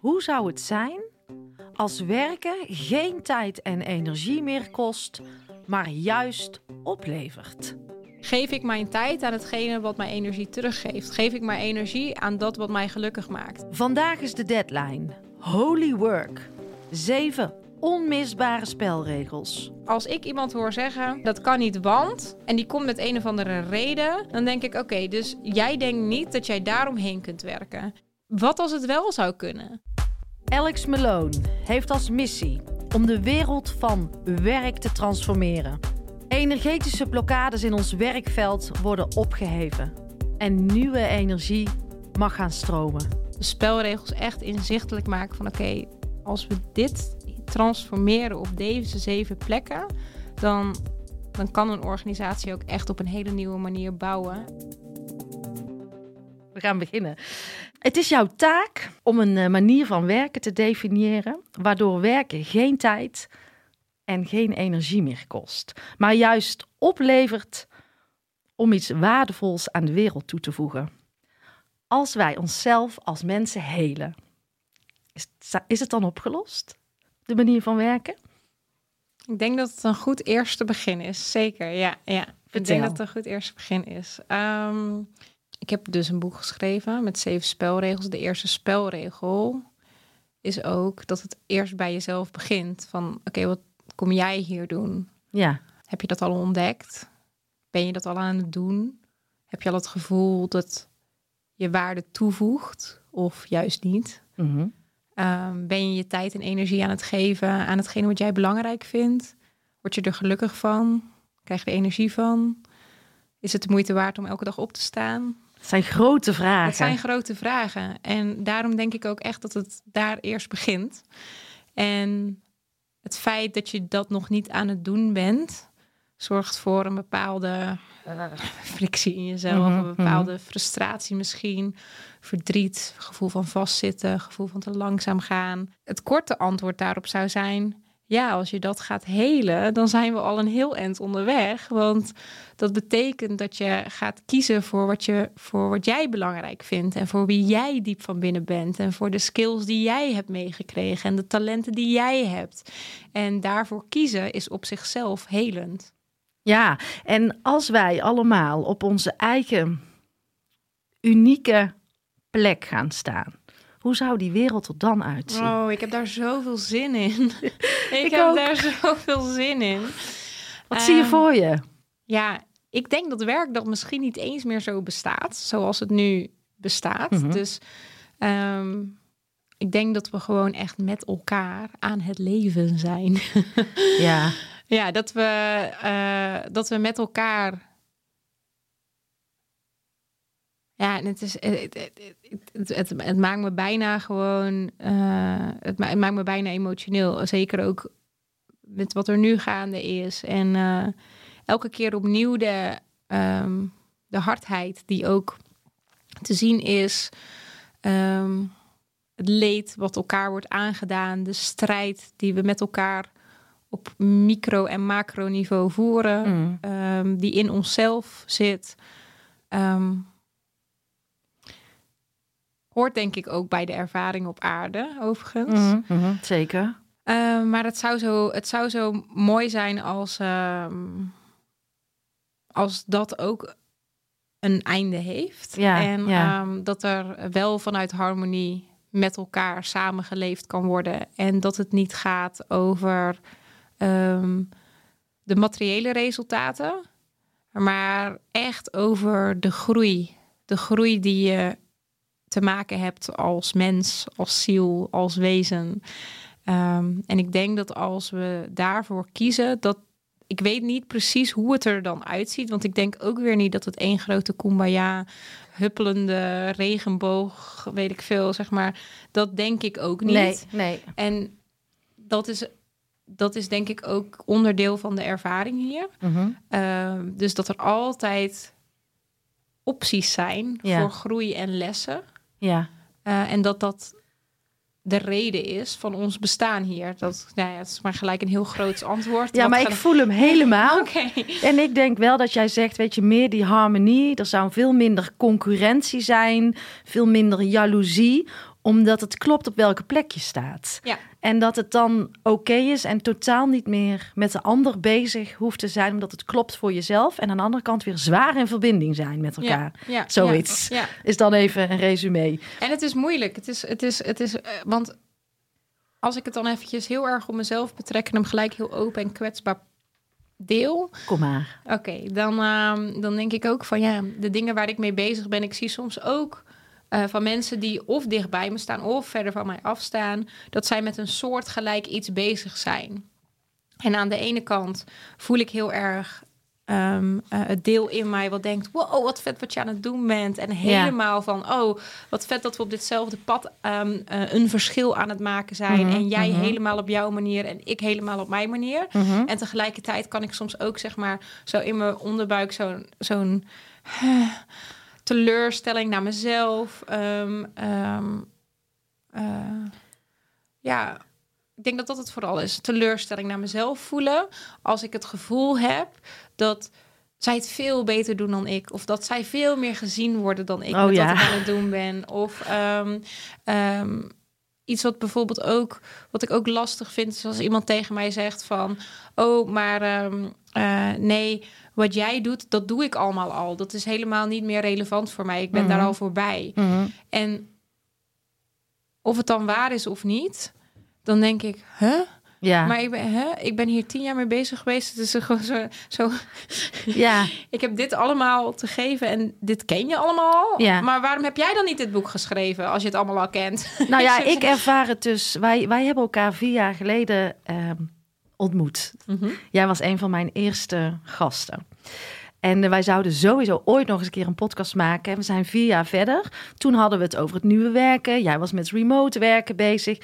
Hoe zou het zijn als werken geen tijd en energie meer kost, maar juist oplevert? Geef ik mijn tijd aan hetgene wat mij energie teruggeeft? Geef ik mijn energie aan dat wat mij gelukkig maakt? Vandaag is de deadline. Holy work. Zeven onmisbare spelregels. Als ik iemand hoor zeggen dat kan niet, want en die komt met een of andere reden, dan denk ik: oké, dus jij denkt niet dat jij daaromheen kunt werken. Wat als het wel zou kunnen? Alex Malone heeft als missie om de wereld van werk te transformeren. Energetische blokkades in ons werkveld worden opgeheven en nieuwe energie mag gaan stromen. De spelregels echt inzichtelijk maken van oké, als we dit transformeren op deze zeven plekken, dan, dan kan een organisatie ook echt op een hele nieuwe manier bouwen. We gaan beginnen. Het is jouw taak om een eh, manier van werken te definiëren, waardoor werken geen tijd en geen energie meer kost, maar juist oplevert om iets waardevols aan de wereld toe te voegen. Als wij onszelf als mensen helen, is, is het dan opgelost? De manier van werken? Ik denk dat het een goed eerste begin is. Zeker, ja. ja. Ik denk dat het een goed eerste begin is. Ehm, ik heb dus een boek geschreven met zeven spelregels. De eerste spelregel is ook dat het eerst bij jezelf begint. Van oké, wat kom jij hier doen? Ja. Heb je dat al ontdekt? Ben je dat al aan het doen? Heb je al het gevoel dat je waarde toevoegt of juist niet? Mhm. Ehm, ben je je tijd en energie aan het geven aan hetgene wat jij belangrijk vindt? Word je er gelukkig van? Krijg je er energie van? Is het de moeite waard om elke dag op te staan? Het zijn grote vragen. Het zijn grote vragen. En daarom denk ik ook echt dat het daar eerst begint. En het feit dat je dat nog niet aan het doen bent, zorgt voor een bepaalde uh, frictie in jezelf, Mhm, een bepaalde frustratie misschien, verdriet, gevoel van vastzitten, gevoel van te langzaam gaan. Het korte antwoord daarop zou zijn: ja, als je dat gaat helen, dan zijn we al een heel eind onderweg. Want dat betekent dat je gaat kiezen voor wat, je, voor wat jij belangrijk vindt. En voor wie jij diep van binnen bent. En voor de skills die jij hebt meegekregen. En de talenten die jij hebt. En daarvoor kiezen is op zichzelf helend. Ja, en als wij allemaal op onze eigen unieke plek gaan staan, hoe zou die wereld er dan uitzien? Oh, ik heb daar zoveel zin in. ik, Ik heb ook. daar zoveel zin in. Wat zie je Ehm, voor je? Ja, ik denk dat werk dat misschien niet eens meer zo bestaat, zoals het nu bestaat. Mhm. Dus ehm, ik denk dat we gewoon echt met elkaar aan het leven zijn. Ja, ja, dat we, eh, dat we met elkaar. Ja, en het, is, het, het, het, maakt me bijna gewoon. eh, het, ma- het maakt me bijna emotioneel. Zeker ook met wat er nu gaande is. En eh, elke keer opnieuw de, ehm, de hardheid die ook te zien is. Ehm, het leed wat elkaar wordt aangedaan. De strijd die we met elkaar op micro- en macroniveau voeren. Mm. ehm, die in onszelf zit. Hoort denk ik ook bij de ervaring op aarde, overigens. Mhm, mhm, zeker. Eh, maar het zou, zo, het zou zo mooi zijn als, ehm, als dat ook een einde heeft. Ja, en ja. ehm, dat er wel vanuit harmonie met elkaar samengeleefd kan worden. En dat het niet gaat over ehm, de materiële resultaten, maar echt over de groei. De groei die je te maken hebt als mens, als ziel, als wezen. Ehm, en ik denk dat als we daarvoor kiezen, dat ik weet niet precies hoe het er dan uitziet, want ik denk ook weer niet dat het één grote kumbaya, huppelende regenboog, weet ik veel, zeg maar. Dat denk ik ook niet. Nee, nee. En dat is, dat is denk ik ook onderdeel van de ervaring hier. Mhm. Ehm, dus dat er altijd opties zijn Ja. voor groei en lessen. Ja. Eh, en dat dat de reden is van ons bestaan hier. Dat, nou ja, het is maar gelijk een heel groot antwoord. ja, maar ik voel hem helemaal. En ik denk wel dat jij zegt, weet je, meer die harmonie. Er zou veel minder concurrentie zijn, veel minder jaloezie. Omdat het klopt op welke plek je staat. Ja. En dat het dan oké is en totaal niet meer met de ander bezig hoeft te zijn, omdat het klopt voor jezelf. En aan de andere kant weer zwaar in verbinding zijn met elkaar. Ja, ja, Zoiets. Ja, ja. Is dan even een resume. En het is moeilijk. Het is, het is, het is, eh, want als ik het dan eventjes heel erg op mezelf betrek en hem gelijk heel open en kwetsbaar deel, Kom maar. Oké, dan, ehm, dan denk ik ook van ja, de dingen waar ik mee bezig ben, ik zie soms ook eh, van mensen die of dichtbij me staan of verder van mij afstaan, dat zij met een soort gelijk iets bezig zijn. En aan de ene kant voel ik heel erg ehm, eh, het deel in mij wat denkt: wow, wat vet wat je aan het doen bent. En helemaal van: oh, wat vet dat we op ditzelfde pad ehm, eh, een verschil aan het maken zijn. Mhm, en jij mhm. helemaal op jouw manier en ik helemaal op mijn manier. Mhm. En tegelijkertijd kan ik soms ook, zeg maar, zo in mijn onderbuik zo'n zo'n teleurstelling naar mezelf. ehm, ehm, eh, ja, ik denk dat dat het vooral is. Teleurstelling naar mezelf voelen. Als ik het gevoel heb dat zij het veel beter doen dan ik. Of dat zij veel meer gezien worden dan ik Oh, met ja. wat ik aan het doen ben. Of ehm, iets wat bijvoorbeeld ook, wat ik ook lastig vind, is als iemand tegen mij zegt van, oh, maar eh, nee, wat jij doet, dat doe ik allemaal al. Dat is helemaal niet meer relevant voor mij. Ik ben Mhm. daar al voorbij. Mhm. En of het dan waar is of niet, dan denk ik, huh? Ja. Maar ik ben, huh? ik ben hier tien jaar mee bezig geweest. Het is gewoon zo, zo. ja. Ik heb dit allemaal te geven en dit ken je allemaal al. Ja. Maar waarom heb jij dan niet dit boek geschreven als je het allemaal al kent? Nou ja, ik ervaar het dus. Wij, wij hebben elkaar vier jaar geleden ehm, ontmoet. Mhm. Jij was een van mijn eerste gasten. En eh, wij zouden sowieso ooit nog eens een keer een podcast maken. En we zijn vier jaar verder. Toen hadden we het over het nieuwe werken. Jij was met remote werken bezig.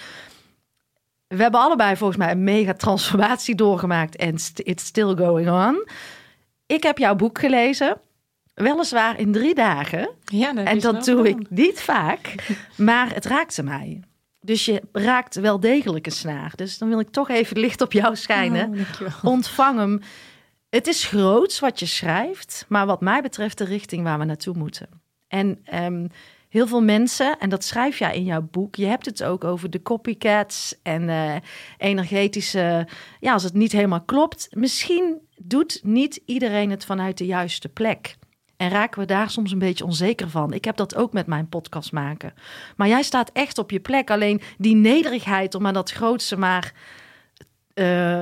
We hebben allebei volgens mij een mega transformatie doorgemaakt. En it's still going on. Ik heb jouw boek gelezen. Weliswaar in drie dagen. Ja, dat En dat doe gedaan. ik niet vaak, maar het raakte mij. Dus je raakt wel degelijk een snaar. Dus dan wil ik toch even licht op jou schijnen. Oh. Ontvang hem. Het is groots wat je schrijft, maar wat mij betreft de richting waar we naartoe moeten. En ehm, heel veel mensen, en dat schrijf jij in jouw boek, je hebt het ook over de copycats en eh, energetische, ja, als het niet helemaal klopt. Misschien doet niet iedereen het vanuit de juiste plek. En raken we daar soms een beetje onzeker van. Ik heb dat ook met mijn podcast maken. Maar jij staat echt op je plek. Alleen die nederigheid om aan dat grootste maar eh,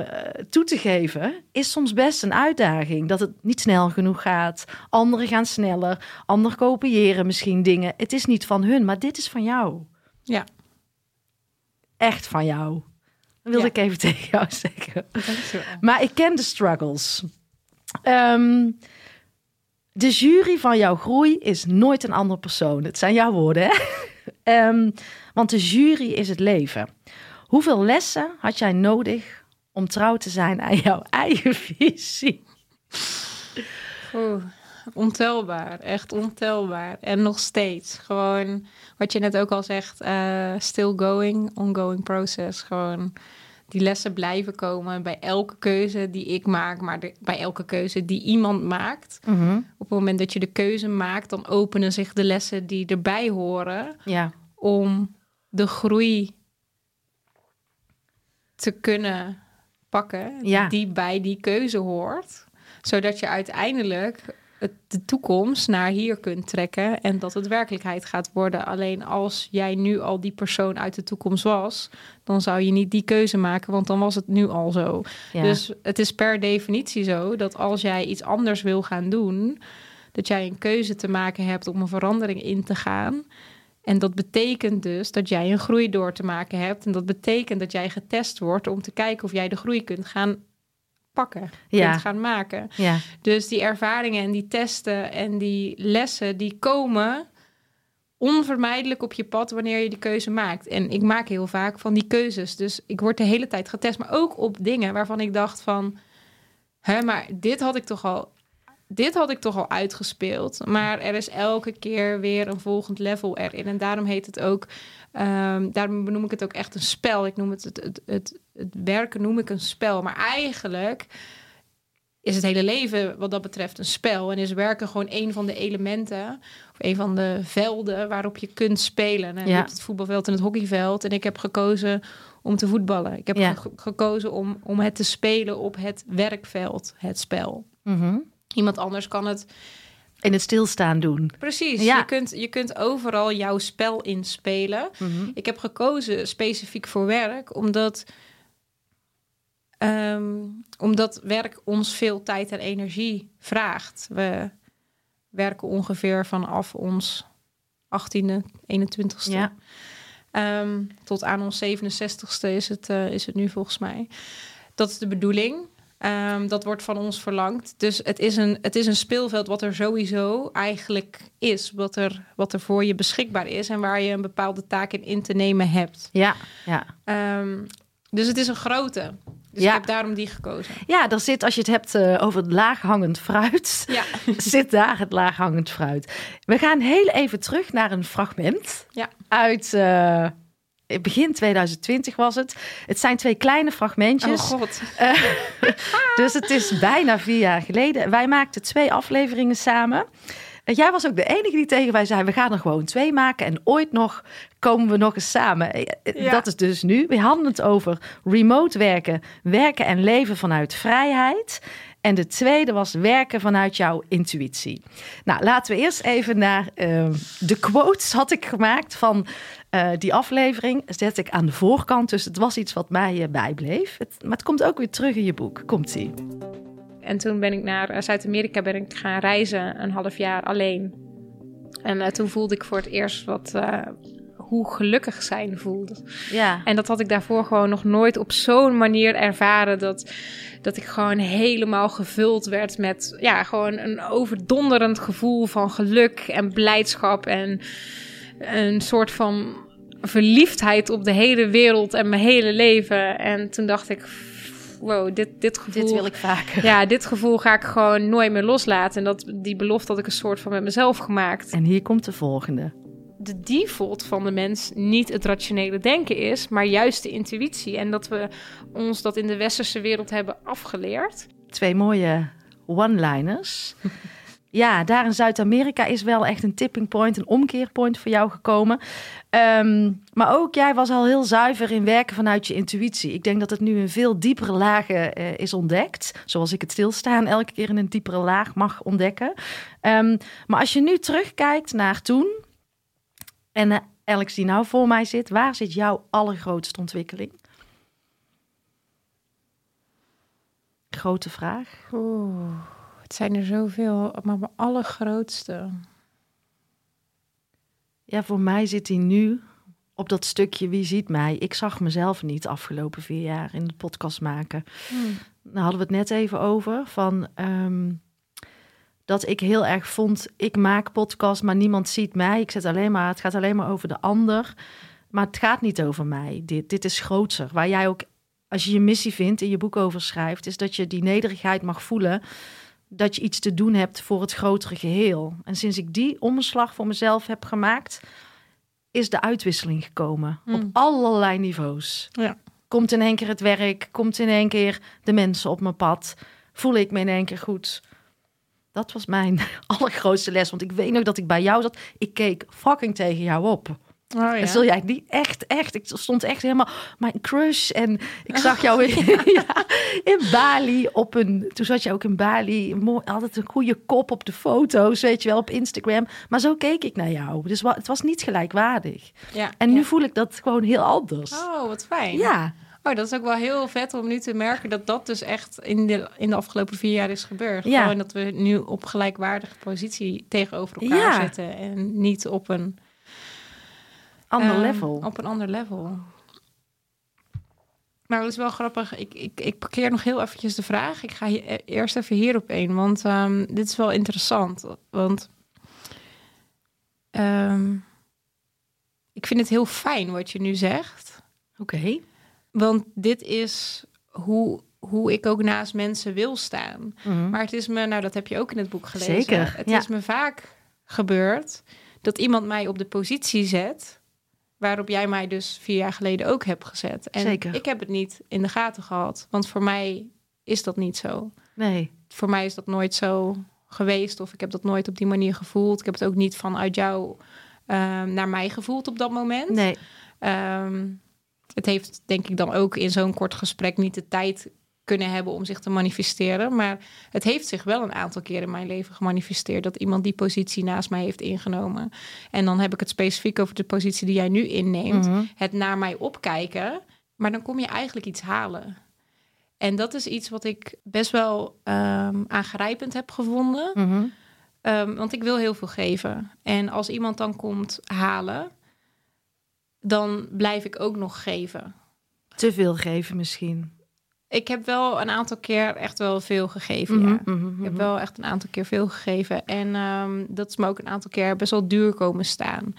toe te geven, is soms best een uitdaging. Dat het niet snel genoeg gaat. Anderen gaan sneller. Anderen kopiëren misschien dingen. Het is niet van hun, maar dit is van jou. Ja. Echt van jou. Dat wilde Ja. ik even tegen jou zeggen. Dankjewel. Maar ik ken de struggles. Ehm, de jury van jouw groei is nooit een andere persoon. Het zijn jouw woorden, hè? Ehm, want de jury is het leven. Hoeveel lessen had jij nodig om trouw te zijn aan jouw eigen visie? Oeh, ontelbaar, echt ontelbaar. En nog steeds. Gewoon wat je net ook al zegt, eh, still going, ongoing process. Gewoon die lessen blijven komen bij elke keuze die ik maak, maar de- bij elke keuze die iemand maakt. Op het moment dat je de keuze maakt, dan openen zich de lessen die erbij horen Ja, om de groei te kunnen pakken Ja. die bij die keuze hoort. Zodat je uiteindelijk het, de toekomst naar hier kunt trekken en dat het werkelijkheid gaat worden. Alleen als jij nu al die persoon uit de toekomst was, dan zou je niet die keuze maken, want dan was het nu al zo. ja. Dus het is per definitie zo dat als jij iets anders wil gaan doen, dat jij een keuze te maken hebt om een verandering in te gaan. En dat betekent dus dat jij een groei door te maken hebt. En dat betekent dat jij getest wordt om te kijken of jij de groei kunt gaan pakken, Ja. kunt gaan maken. ja, Dus die ervaringen en die testen en die lessen, die komen onvermijdelijk op je pad wanneer je die keuze maakt. En ik maak heel vaak van die keuzes. Dus ik word de hele tijd getest, maar ook op dingen waarvan ik dacht van... Hè, maar dit had ik toch al... Dit had ik toch al uitgespeeld. Maar er is elke keer weer een volgend level erin. En daarom heet het ook... ehm, daarom benoem ik het ook echt een spel. Ik noem het het, het, het, het werken noem ik een spel. Maar eigenlijk is het hele leven wat dat betreft een spel. En is werken gewoon een van de elementen. Of een van de velden waarop je kunt spelen. En Ja. Je hebt het voetbalveld en het hockeyveld. En ik heb gekozen om te voetballen. Ik heb Ja. gekozen om, om het te spelen op het werkveld, het spel. Mhm. Iemand anders kan het In het stilstaan doen. Precies. Ja. Je, kunt, je kunt overal jouw spel inspelen. Mhm. Ik heb gekozen specifiek voor werk, omdat, ehm, omdat werk ons veel tijd en energie vraagt. We werken ongeveer vanaf ons 18e, 21ste. Ja. Ehm, tot aan ons 67ste is het, eh, is het nu volgens mij. Dat is de bedoeling. Ehm, dat wordt van ons verlangd. Dus het is, een, het is een speelveld wat er sowieso eigenlijk is. Wat er, wat er voor je beschikbaar is. En waar je een bepaalde taak in in te nemen hebt. Ja, ja. Dus het is een grote. Dus Ja. ik heb daarom die gekozen. Ja, er zit, als je het hebt eh, over het laaghangend fruit, Ja. zit daar het laaghangend fruit. We gaan heel even terug naar een fragment Ja. uit eh, begin 2020 was het. Het zijn twee kleine Oh fragmentjes. god. Dus het is bijna vier jaar geleden. Wij maakten twee afleveringen samen. En Jij was ook de enige die tegen mij zei: we gaan er gewoon twee maken. En ooit nog komen we nog eens samen. Eh, eh, Ja. Dat is dus nu. We hadden het over remote werken, werken en leven vanuit vrijheid. En de tweede was werken vanuit jouw intuïtie. Nou, laten we eerst even naar eh, de quotes had ik gemaakt van eh, die aflevering. Zet ik aan de voorkant. Dus het was iets wat mij bijbleef. Het, maar het komt ook weer terug in je boek. Komt-ie. En toen ben ik naar eh, Zuid-Amerika ben ik gaan reizen, een half jaar alleen. En eh, toen voelde ik voor het eerst wat, eh, hoe gelukkig zijn voelde. Ja. En dat had ik daarvoor gewoon nog nooit op zo'n manier ervaren. Dat, dat ik gewoon helemaal gevuld werd met ja, gewoon een overdonderend gevoel van geluk en blijdschap. En een soort van verliefdheid op de hele wereld en mijn hele leven. En toen dacht ik, wow, dit, dit gevoel... Dit wil ik vaker. Ja, dit gevoel ga ik gewoon nooit meer loslaten. En dat, die belofte had ik een soort van met mezelf gemaakt En hier komt de volgende. de default van de mens niet het rationele denken is, maar juist de intuïtie. En dat we ons dat in de westerse wereld hebben afgeleerd. Twee mooie one-liners. Ja, daar in Zuid-Amerika is wel echt een tipping point, een omkeerpoint voor jou gekomen. Ehm, maar ook jij was al heel zuiver in werken vanuit je intuïtie. Ik denk dat het nu in veel diepere lagen eh, is ontdekt. Zoals ik het stilstaan elke keer in een diepere laag mag ontdekken. Ehm, maar als je nu terugkijkt naar toen en eh, Alex die nou voor mij zit, waar zit jouw allergrootste ontwikkeling? Grote vraag. Oeh, het zijn er zoveel, maar mijn allergrootste. Ja, voor mij zit hij nu op dat stukje wie ziet mij. Ik zag mezelf niet afgelopen vier jaar in de podcast maken. Hmm. Daar hadden we het net even over. Van, ehm, dat ik heel erg vond, ik maak podcast, maar niemand ziet mij. Ik zet alleen maar, het gaat alleen maar over de ander. Maar het gaat niet over mij. Dit, dit is groter. Waar jij ook, als je je missie vindt, in je boek over schrijft, is dat je die nederigheid mag voelen. Dat je iets te doen hebt voor het grotere geheel. En sinds ik die omslag voor mezelf heb gemaakt, is de uitwisseling gekomen. Op Hmm. allerlei niveaus. Ja. Komt in één keer het werk, komt in één keer de mensen op mijn pad. Voel ik me in één keer goed. Dat was mijn allergrootste les. Want ik weet nog dat ik bij jou zat. Ik keek fucking tegen jou op. Oh, ja. En zul jij niet echt, echt. Ik stond echt helemaal mijn crush. En ik zag jou in, ja, in Bali op een. Toen zat je ook in Bali. Mooi, altijd een goede kop op de foto's, weet je wel, op Instagram. Maar zo keek ik naar jou. Dus het was niet gelijkwaardig. ja. En nu ja. voel ik dat gewoon heel anders. Oh, wat fijn. Ja, Oh, dat is ook wel heel vet om nu te merken dat dat dus echt in de, in de afgelopen vier jaar is gebeurd. Ja. Gewoon dat we nu op gelijkwaardige positie tegenover elkaar Ja. zitten. En niet op een ander Ehm, level. Op een ander level. Nou, dat is wel grappig. Ik, ik, ik parkeer nog heel eventjes de vraag. Ik ga hier, eh, eerst even hierop in, want ehm, dit is wel interessant. Want ehm, ik vind het heel fijn wat je nu zegt. Oké. Want dit is hoe, hoe ik ook naast mensen wil staan. Mhm. Maar het is me, nou dat heb je ook in het boek gelezen. Zeker, Het ja. is me vaak gebeurd dat iemand mij op de positie zet. Waarop jij mij dus vier jaar geleden ook hebt gezet. En Zeker. ik heb het niet in de gaten gehad. Want voor mij is dat niet zo. Nee. voor mij is dat nooit zo geweest. Of ik heb dat nooit op die manier gevoeld. Ik heb het ook niet vanuit jou ehm, naar mij gevoeld op dat moment. Nee. Ehm, het heeft denk ik dan ook in zo'n kort gesprek niet de tijd kunnen hebben om zich te manifesteren. Maar het heeft zich wel een aantal keer in mijn leven gemanifesteerd dat iemand die positie naast mij heeft ingenomen. En dan heb ik het specifiek over de positie die jij nu inneemt. Mhm. Het naar mij opkijken. Maar dan kom je eigenlijk iets halen. En dat is iets wat ik best wel ehm, aangrijpend heb gevonden. Mhm. Ehm, want ik wil heel veel geven. En als iemand dan komt halen, dan blijf ik ook nog geven. Te veel geven misschien. Ik heb wel een aantal keer echt wel veel gegeven. Mhm, ja. mhm, Ik heb mhm. wel echt een aantal keer veel gegeven. En ehm, dat is me ook een aantal keer best wel duur komen staan.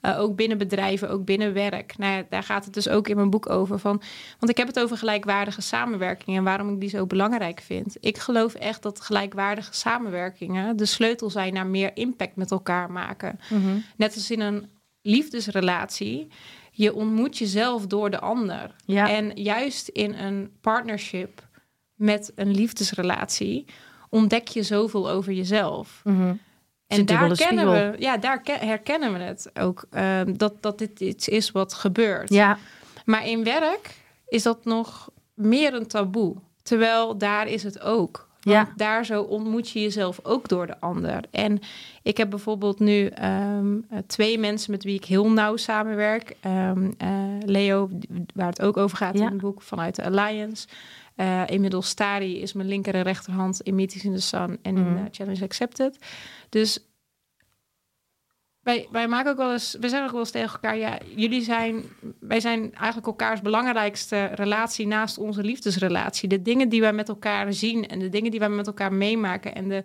Eh, ook binnen bedrijven, ook binnen werk. Nou daar gaat het dus ook in mijn boek over. Van, want ik heb het over gelijkwaardige samenwerking en waarom ik die zo belangrijk vind. Ik geloof echt dat gelijkwaardige samenwerkingen de sleutel zijn naar meer impact met elkaar maken. Mhm. Net als in een liefdesrelatie. Je ontmoet jezelf door de ander. Ja. En juist in een partnership met een liefdesrelatie ontdek je zoveel over jezelf. Mhm. En daar kennen we, ja, daar ke- herkennen we het ook ehm, dat, dat dit iets is wat gebeurt. Ja, Maar in werk is dat nog meer een taboe. Terwijl daar is het ook. Want Ja. daar zo ontmoet je jezelf ook door de ander. En ik heb bijvoorbeeld nu ehm, eh, twee mensen met wie ik heel nauw samenwerk. Ehm, eh, Leo, waar het ook over gaat Ja. in het boek, vanuit de Alliance. Eh, inmiddels Stari is mijn linker en rechterhand in Meetings in the Sun en in Mhm. Challenge Accepted. Dus wij, wij maken ook wel eens, we zeggen ook wel eens tegen elkaar, ja, jullie zijn, wij zijn eigenlijk elkaars belangrijkste relatie naast onze liefdesrelatie. De dingen die wij met elkaar zien en de dingen die wij met elkaar meemaken en de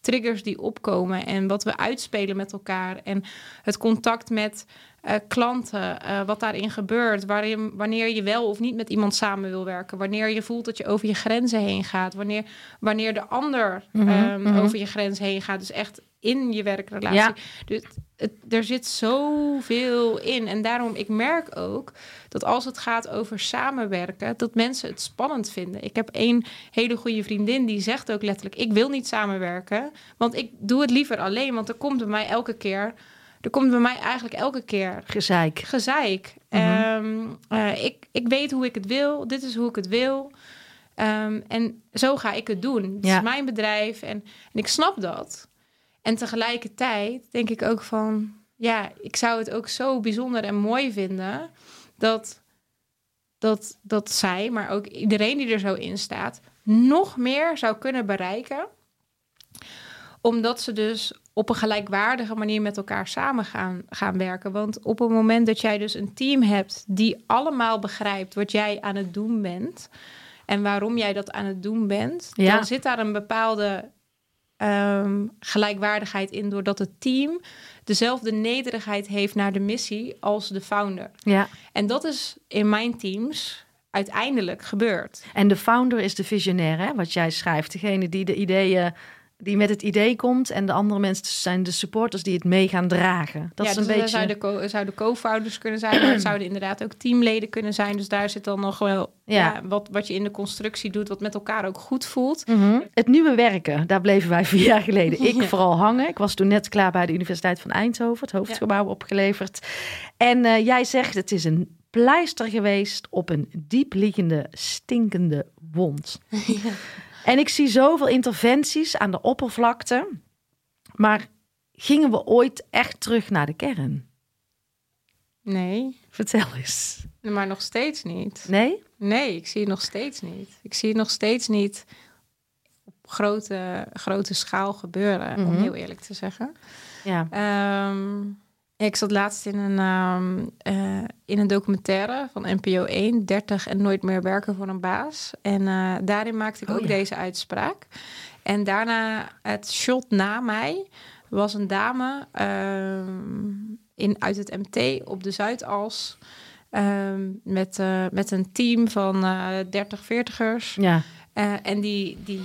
triggers die opkomen en wat we uitspelen met elkaar en het contact met eh, klanten, eh, wat daarin gebeurt, waarin, wanneer je wel of niet met iemand samen wil werken, wanneer je voelt dat je over je grenzen heen gaat, wanneer, wanneer de ander Mhm, ehm, mhm. over je grenzen heen gaat, dus echt in je werkrelatie. Ja. Dus het, er zit zoveel in. En daarom, ik merk ook dat als het gaat over samenwerken, dat mensen het spannend vinden. Ik heb één hele goede vriendin die zegt ook letterlijk: Ik wil niet samenwerken, want ik doe het liever alleen. Want er komt bij mij elke keer, er komt bij mij eigenlijk elke keer gezeik. gezeik. Mhm. Ehm, eh, ik, ik weet hoe ik het wil, dit is hoe ik het wil. Ehm, en zo ga ik het doen. Het Ja. is mijn bedrijf en, en ik snap dat. En tegelijkertijd denk ik ook van, ja, ik zou het ook zo bijzonder en mooi vinden dat, dat, dat zij, maar ook iedereen die er zo in staat, nog meer zou kunnen bereiken. Omdat ze dus op een gelijkwaardige manier met elkaar samen gaan, gaan werken. Want op het moment dat jij dus een team hebt die allemaal begrijpt wat jij aan het doen bent en waarom jij dat aan het doen bent, Ja. dan zit daar een bepaalde ehm, gelijkwaardigheid in, doordat het team dezelfde nederigheid heeft naar de missie als de founder. Ja. En dat is in mijn teams uiteindelijk gebeurd. En de founder is de visionair, hè, wat jij schrijft. Degene die de ideeën, die met het idee komt. En de andere mensen zijn de supporters die het mee gaan dragen. Dat ja, is een dus beetje... zouden, co- zouden co-founders kunnen zijn, maar het zouden inderdaad ook teamleden kunnen zijn. Dus daar zit dan nog wel Ja. ja. wat, wat je in de constructie doet, wat met elkaar ook goed voelt. Mhm. Het nieuwe werken, daar bleven wij vier jaar geleden. Ik Ja. vooral hangen. Ik was toen net klaar bij de Universiteit van Eindhoven, het hoofdgebouw opgeleverd. En eh, jij zegt, het is een pleister geweest op een diepliggende, stinkende wond. En ik zie zoveel interventies aan de oppervlakte. Maar gingen we ooit echt terug naar de kern? Nee, Vertel eens. maar nog steeds niet. Nee? Nee, ik zie het nog steeds niet. Ik zie het nog steeds niet op grote, grote schaal gebeuren, om Mhm. heel eerlijk te zeggen. Ja. Ehm, ik zat laatst in een, ehm, eh, in een documentaire van NPO 1, 30 en nooit meer werken voor een baas. En eh, daarin maakte ik Oh, ook ja. deze uitspraak. En daarna, het shot na mij, was een dame ehm, in, uit het MT op de Zuidas. ehm, met, eh, met een team van eh 30, 40ers. Ja. En die, die,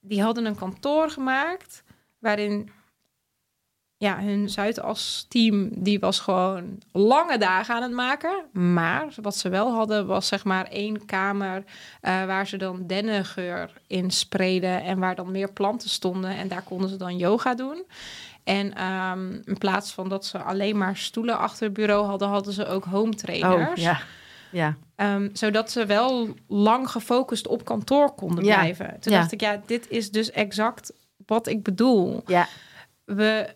die hadden een kantoor gemaakt waarin ja, hun Zuidas-team die was gewoon lange dagen aan het maken. Maar wat ze wel hadden was zeg maar één kamer eh, waar ze dan dennengeur in spreden en waar dan meer planten stonden. En daar konden ze dan yoga doen. En ehm, in plaats van dat ze alleen maar stoelen achter het bureau hadden, hadden ze ook home trainers. Oh, ja. Ja. Ehm, zodat ze wel lang gefocust op kantoor konden Ja. blijven. Toen Ja. dacht ik, ja, dit is dus exact wat ik bedoel. Ja. We,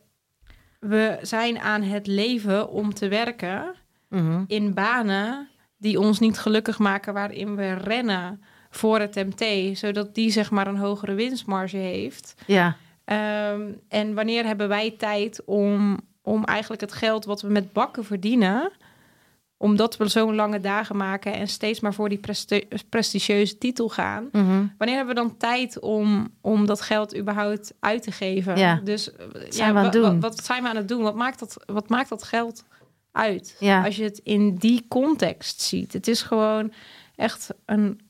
we zijn aan het leven om te werken Mhm. in banen die ons niet gelukkig maken, waarin we rennen voor het MT, zodat die zeg maar een hogere winstmarge heeft. Ja. Ehm, en wanneer hebben wij tijd om, om eigenlijk het geld wat we met bakken verdienen, omdat we zo'n lange dagen maken en steeds maar voor die presti- prestigieuze titel gaan, Mhm. wanneer hebben we dan tijd om, om dat geld überhaupt uit te geven? Ja. Dus eh, zijn we aan het doen? Wat, zijn we aan het doen? Wat maakt dat, wat maakt dat geld uit? Ja. Als je het in die context ziet. Het is gewoon echt een,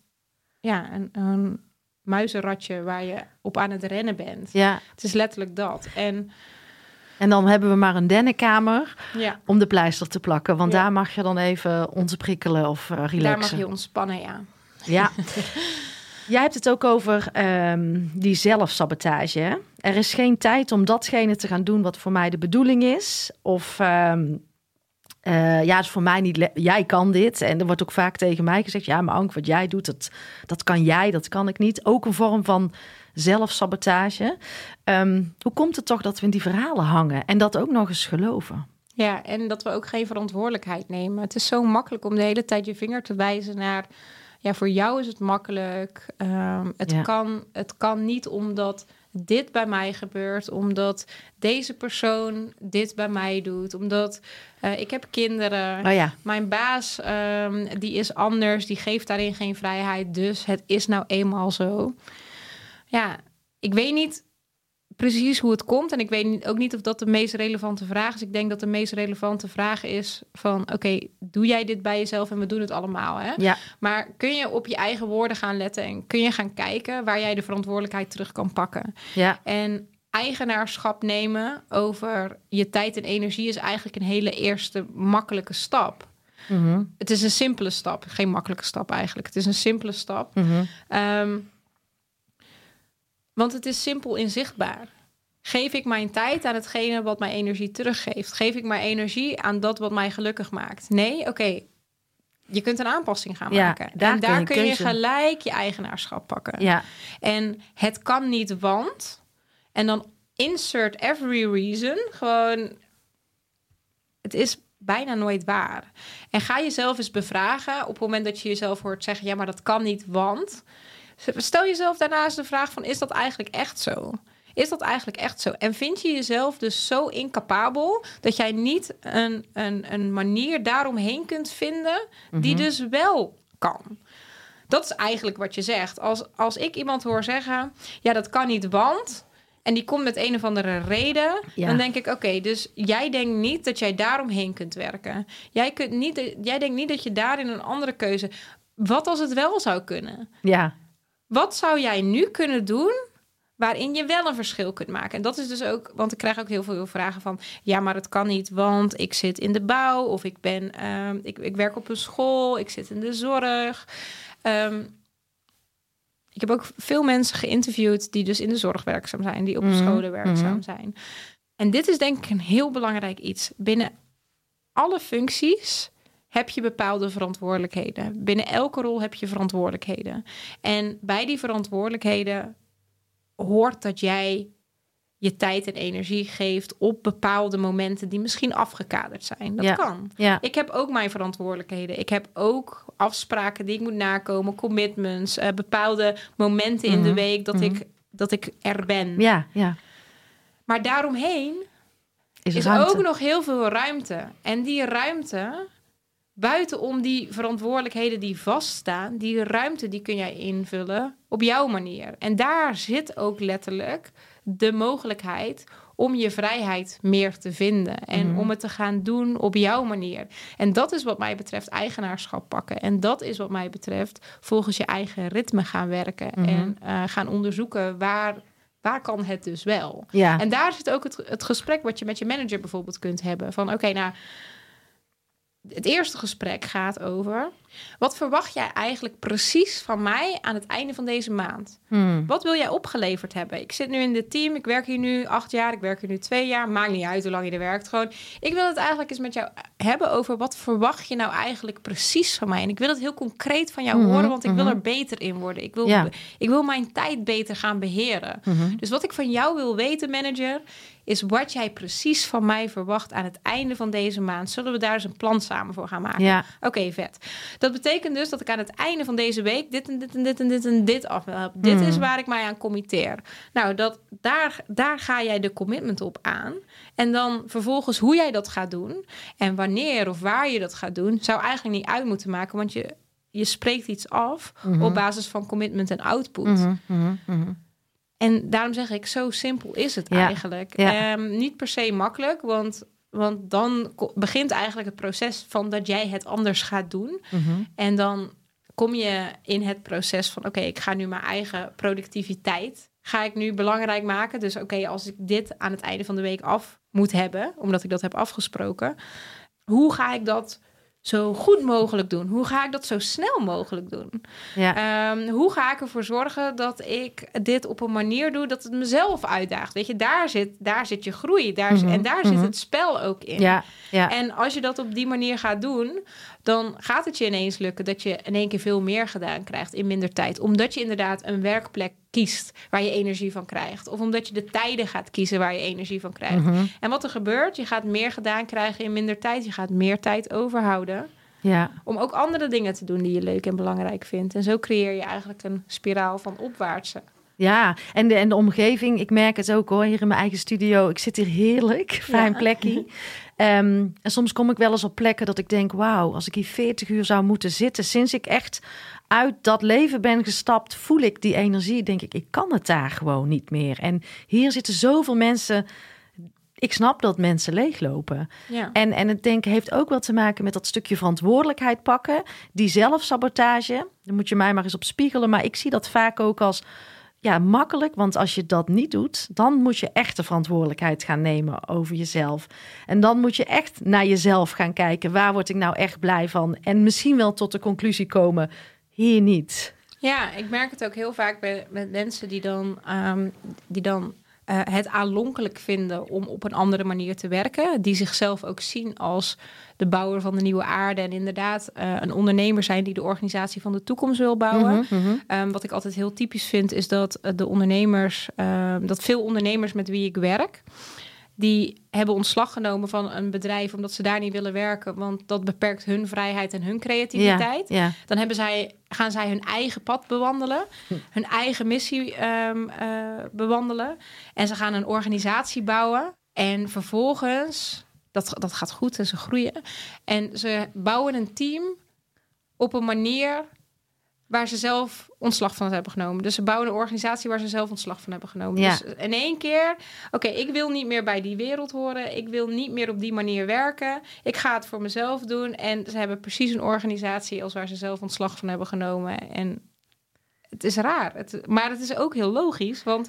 ja, een, een muizenratje waar je op aan het rennen bent. ja. Het is letterlijk dat. En En dan hebben we maar een dennenkamer ja, om de pleister te plakken. Want Ja. daar mag je dan even ontprikkelen of eh, relaxen. daar mag je ontspannen, ja. Ja. Jij hebt het ook over ehm, die zelfsabotage. hè? Er is geen tijd om datgene te gaan doen wat voor mij de bedoeling is. Of eh, ja, het is voor mij niet. Jij kan dit. En er wordt ook vaak tegen mij gezegd: ja, maar Ank, wat jij doet, dat, dat kan jij, dat kan ik niet. Ook een vorm van zelfsabotage. Ehm, hoe komt het toch dat we in die verhalen hangen en dat ook nog eens geloven? Ja, en dat we ook geen verantwoordelijkheid nemen. Het is zo makkelijk om de hele tijd je vinger te wijzen naar... ja, voor jou is het makkelijk. Ehm, het, Ja. kan, het kan niet omdat dit bij mij gebeurt... omdat deze persoon dit bij mij doet... omdat eh, ik heb kinderen... Oh ja, Mijn baas, ehm, die is anders, die geeft daarin geen vrijheid. Dus het is nou eenmaal zo. Ja, ik weet niet precies hoe het komt. En ik weet ook niet of dat de meest relevante vraag is. Ik denk dat de meest relevante vraag is van... oké, doe jij dit bij jezelf en we doen het allemaal, hè? ja, Maar kun je op je eigen woorden gaan letten... en kun je gaan kijken waar jij de verantwoordelijkheid terug kan pakken? ja, En eigenaarschap nemen over je tijd en energie... is eigenlijk een hele eerste makkelijke stap. mhm, Het is een simpele stap, geen makkelijke stap eigenlijk. Het is een simpele stap. mhm. Ehm, want het is simpel inzichtbaar. Geef ik mijn tijd aan hetgene wat mij energie teruggeeft? Geef ik mijn energie aan dat wat mij gelukkig maakt? Nee, oké. Je kunt een aanpassing gaan Ja, maken. daar en kun daar je kun je gelijk je eigenaarschap pakken. ja, En het kan niet, want. En dan insert every reason. Gewoon. Het is bijna nooit waar. En ga jezelf eens bevragen op het moment dat je jezelf hoort zeggen: ja, maar dat kan niet, want. Stel jezelf daarnaast de vraag: van is dat eigenlijk echt zo? Is dat eigenlijk echt zo? En vind je jezelf dus zo incapabel dat jij niet een, een, een manier daaromheen kunt vinden die dus wel kan? Dat is eigenlijk wat je zegt. Als, als ik iemand hoor zeggen: ja, dat kan niet, want. En die komt met een of andere reden. Ja. Dan denk ik: oké, dus jij denkt niet dat jij daaromheen kunt werken. Jij, kunt niet, jij denkt niet dat je daarin een andere keuze. Wat als het wel zou kunnen? ja, Wat zou jij nu kunnen doen waarin je wel een verschil kunt maken? En dat is dus ook, want ik krijg ook heel veel vragen van, ja, maar het kan niet, want ik zit in de bouw of ik ben, ehm, ik, ik werk op een school, ik zit in de zorg. Ehm, ik heb ook veel mensen geïnterviewd die dus in de zorg werkzaam zijn, die op Mhm, scholen werkzaam mhm. zijn. En dit is denk ik een heel belangrijk iets. Binnen alle functies heb je bepaalde verantwoordelijkheden. Binnen elke rol heb je verantwoordelijkheden. En bij die verantwoordelijkheden hoort dat jij je tijd en energie geeft op bepaalde momenten die misschien afgekaderd zijn. Dat Ja. kan. ja, Ik heb ook mijn verantwoordelijkheden. Ik heb ook afspraken die ik moet nakomen, commitments, eh, bepaalde momenten in de Mhm, week dat, mhm. ik, dat ik er ben. ja, ja. Maar daaromheen Is, is ook nog heel veel ruimte. En die ruimte, buitenom die verantwoordelijkheden die vaststaan, die ruimte die kun jij invullen op jouw manier. En daar zit ook letterlijk de mogelijkheid om je vrijheid meer te vinden en Mhm. om het te gaan doen op jouw manier. En dat is wat mij betreft eigenaarschap pakken. En dat is wat mij betreft volgens je eigen ritme gaan werken Mhm. en eh, gaan onderzoeken waar waar kan het dus wel? Ja. En daar zit ook het, het gesprek wat je met je manager bijvoorbeeld kunt hebben. Van oké, nou, het eerste gesprek gaat over... wat verwacht jij eigenlijk precies van mij aan het einde van deze maand? Hmm. Wat wil jij opgeleverd hebben? Ik zit nu in dit team, ik werk hier nu acht jaar, ik werk hier nu twee jaar. Maakt niet uit hoe lang je er werkt. Gewoon, ik wil het eigenlijk eens met jou hebben over wat verwacht je nou eigenlijk precies van mij? En ik wil het heel concreet van jou Mhm, horen, want ik wil mhm. er beter in worden. Ik wil, Ja. ik wil mijn tijd beter gaan beheren. Mhm. Dus wat ik van jou wil weten, manager, is wat jij precies van mij verwacht aan het einde van deze maand. Zullen we daar eens een plan samen voor gaan maken? Ja. Oké, vet. Dat betekent dus dat ik aan het einde van deze week dit en dit en dit en dit en dit af wil hebben. Dit is waar ik mij aan committeer. Nou, dat, daar, daar ga jij de commitment op aan. En dan vervolgens hoe jij dat gaat doen en wanneer of waar je dat gaat doen, zou eigenlijk niet uit moeten maken, want je, je spreekt iets af Mhm. op basis van commitment en output. Mhm, mhm, mhm. En daarom zeg ik, zo simpel is het Ja, eigenlijk. ja. Ehm, niet per se makkelijk, want, want dan begint eigenlijk het proces van dat jij het anders gaat doen. Mhm. En dan kom je in het proces van, oké, ik ga nu mijn eigen productiviteit, ga ik nu belangrijk maken. Dus oké, als ik dit aan het einde van de week af moet hebben, omdat ik dat heb afgesproken, hoe ga ik dat zo goed mogelijk doen? Hoe ga ik dat zo snel mogelijk doen? Ja. Ehm, hoe ga ik ervoor zorgen dat ik dit op een manier doe dat het mezelf uitdaagt? Weet je, daar zit, daar zit je groei. Daar, Mhm, En daar mhm. zit het spel ook in. ja. Ja. En als je dat op die manier gaat doen, dan gaat het je ineens lukken dat je in één keer veel meer gedaan krijgt in minder tijd. Omdat je inderdaad een werkplek kiest waar je energie van krijgt. Of omdat je de tijden gaat kiezen waar je energie van krijgt. Mhm. En wat er gebeurt, je gaat meer gedaan krijgen in minder tijd. Je gaat meer tijd overhouden ja. om ook andere dingen te doen die je leuk en belangrijk vindt. En zo creëer je eigenlijk een spiraal van opwaartse. Ja, en de, en de omgeving, ik merk het ook hoor, hier in mijn eigen studio. Ik zit hier heerlijk, fijn Ja. plekje. Ehm, en soms kom ik wel eens op plekken dat ik denk, wauw, als ik hier 40 uur zou moeten zitten, sinds ik echt uit dat leven ben gestapt, voel ik die energie. Denk ik, ik kan het daar gewoon niet meer. En hier zitten zoveel mensen. Ik snap dat mensen leeglopen. Ja. En, en het denk heeft ook wel te maken met dat stukje verantwoordelijkheid pakken. Die zelfsabotage, daar moet je mij maar eens op spiegelen. Maar ik zie dat vaak ook als ja, makkelijk. Want als je dat niet doet, dan moet je echt de verantwoordelijkheid gaan nemen over jezelf. En dan moet je echt naar jezelf gaan kijken. Waar word ik nou echt blij van? En misschien wel tot de conclusie komen, hier niet. Ja, ik merk het ook heel vaak bij, met mensen die dan, ehm, die dan eh, het aanlonkelijk vinden om op een andere manier te werken. Die zichzelf ook zien als de bouwer van de nieuwe aarde. En inderdaad eh, een ondernemer zijn die de organisatie van de toekomst wil bouwen. Mhm, mhm. Ehm, wat ik altijd heel typisch vind, is dat eh, de ondernemers, ehm, dat veel ondernemers met wie ik werk, die hebben ontslag genomen van een bedrijf omdat ze daar niet willen werken, want dat beperkt hun vrijheid en hun creativiteit. Ja, ja. Dan hebben zij, gaan zij hun eigen pad bewandelen, hun eigen missie ehm, eh, bewandelen. En ze gaan een organisatie bouwen. En vervolgens, dat, dat gaat goed en ze groeien. En ze bouwen een team op een manier waar ze zelf ontslag van hebben genomen. Dus ze bouwen een organisatie waar ze zelf ontslag van hebben genomen. Ja. Dus in één keer, oké, ik wil niet meer bij die wereld horen. Ik wil niet meer op die manier werken. Ik ga het voor mezelf doen. En ze hebben precies een organisatie als waar ze zelf ontslag van hebben genomen. En het is raar. Het, maar het is ook heel logisch, want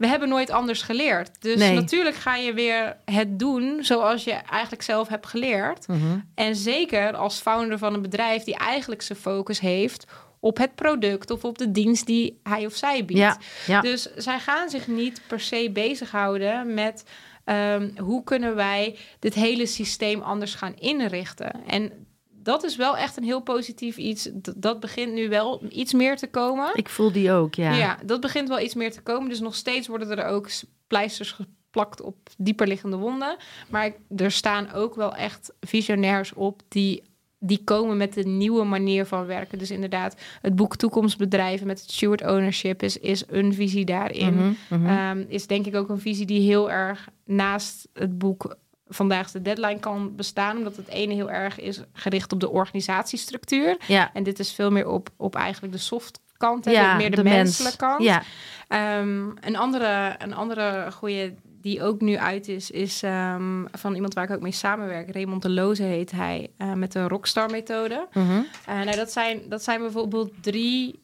we hebben nooit anders geleerd. Dus Nee. natuurlijk ga je weer het doen zoals je eigenlijk zelf hebt geleerd. Mhm. En zeker als founder van een bedrijf die eigenlijk zijn focus heeft op het product of op de dienst die hij of zij biedt. Ja, ja. Dus zij gaan zich niet per se bezighouden met ehm, hoe kunnen wij dit hele systeem anders gaan inrichten. En dat is wel echt een heel positief iets. D- dat begint nu wel iets meer te komen. Ik voel die ook, ja. Ja. dat begint wel iets meer te komen. Dus nog steeds worden er ook pleisters geplakt op dieperliggende wonden. Maar ik- er staan ook wel echt visionairs op die, die komen met een nieuwe manier van werken. Dus inderdaad, het boek Toekomstbedrijven met het steward ownership is, is een visie daarin. Mhm, mhm. Ehm, is denk ik ook een visie die heel erg naast het boek Vandaag de Deadline kan bestaan. Omdat het ene heel erg is gericht op de organisatiestructuur. ja. En dit is veel meer op, op eigenlijk de soft kant, hè, ja, meer de, mens. menselijke kant. Ja, Ehm, een, andere, een andere goede die ook nu uit is, is ehm, van iemand waar ik ook mee samenwerk. Raymond de Loze heet hij, eh, met de Rockstar-methode. mhm. Eh, nou, dat, zijn, dat zijn bijvoorbeeld drie,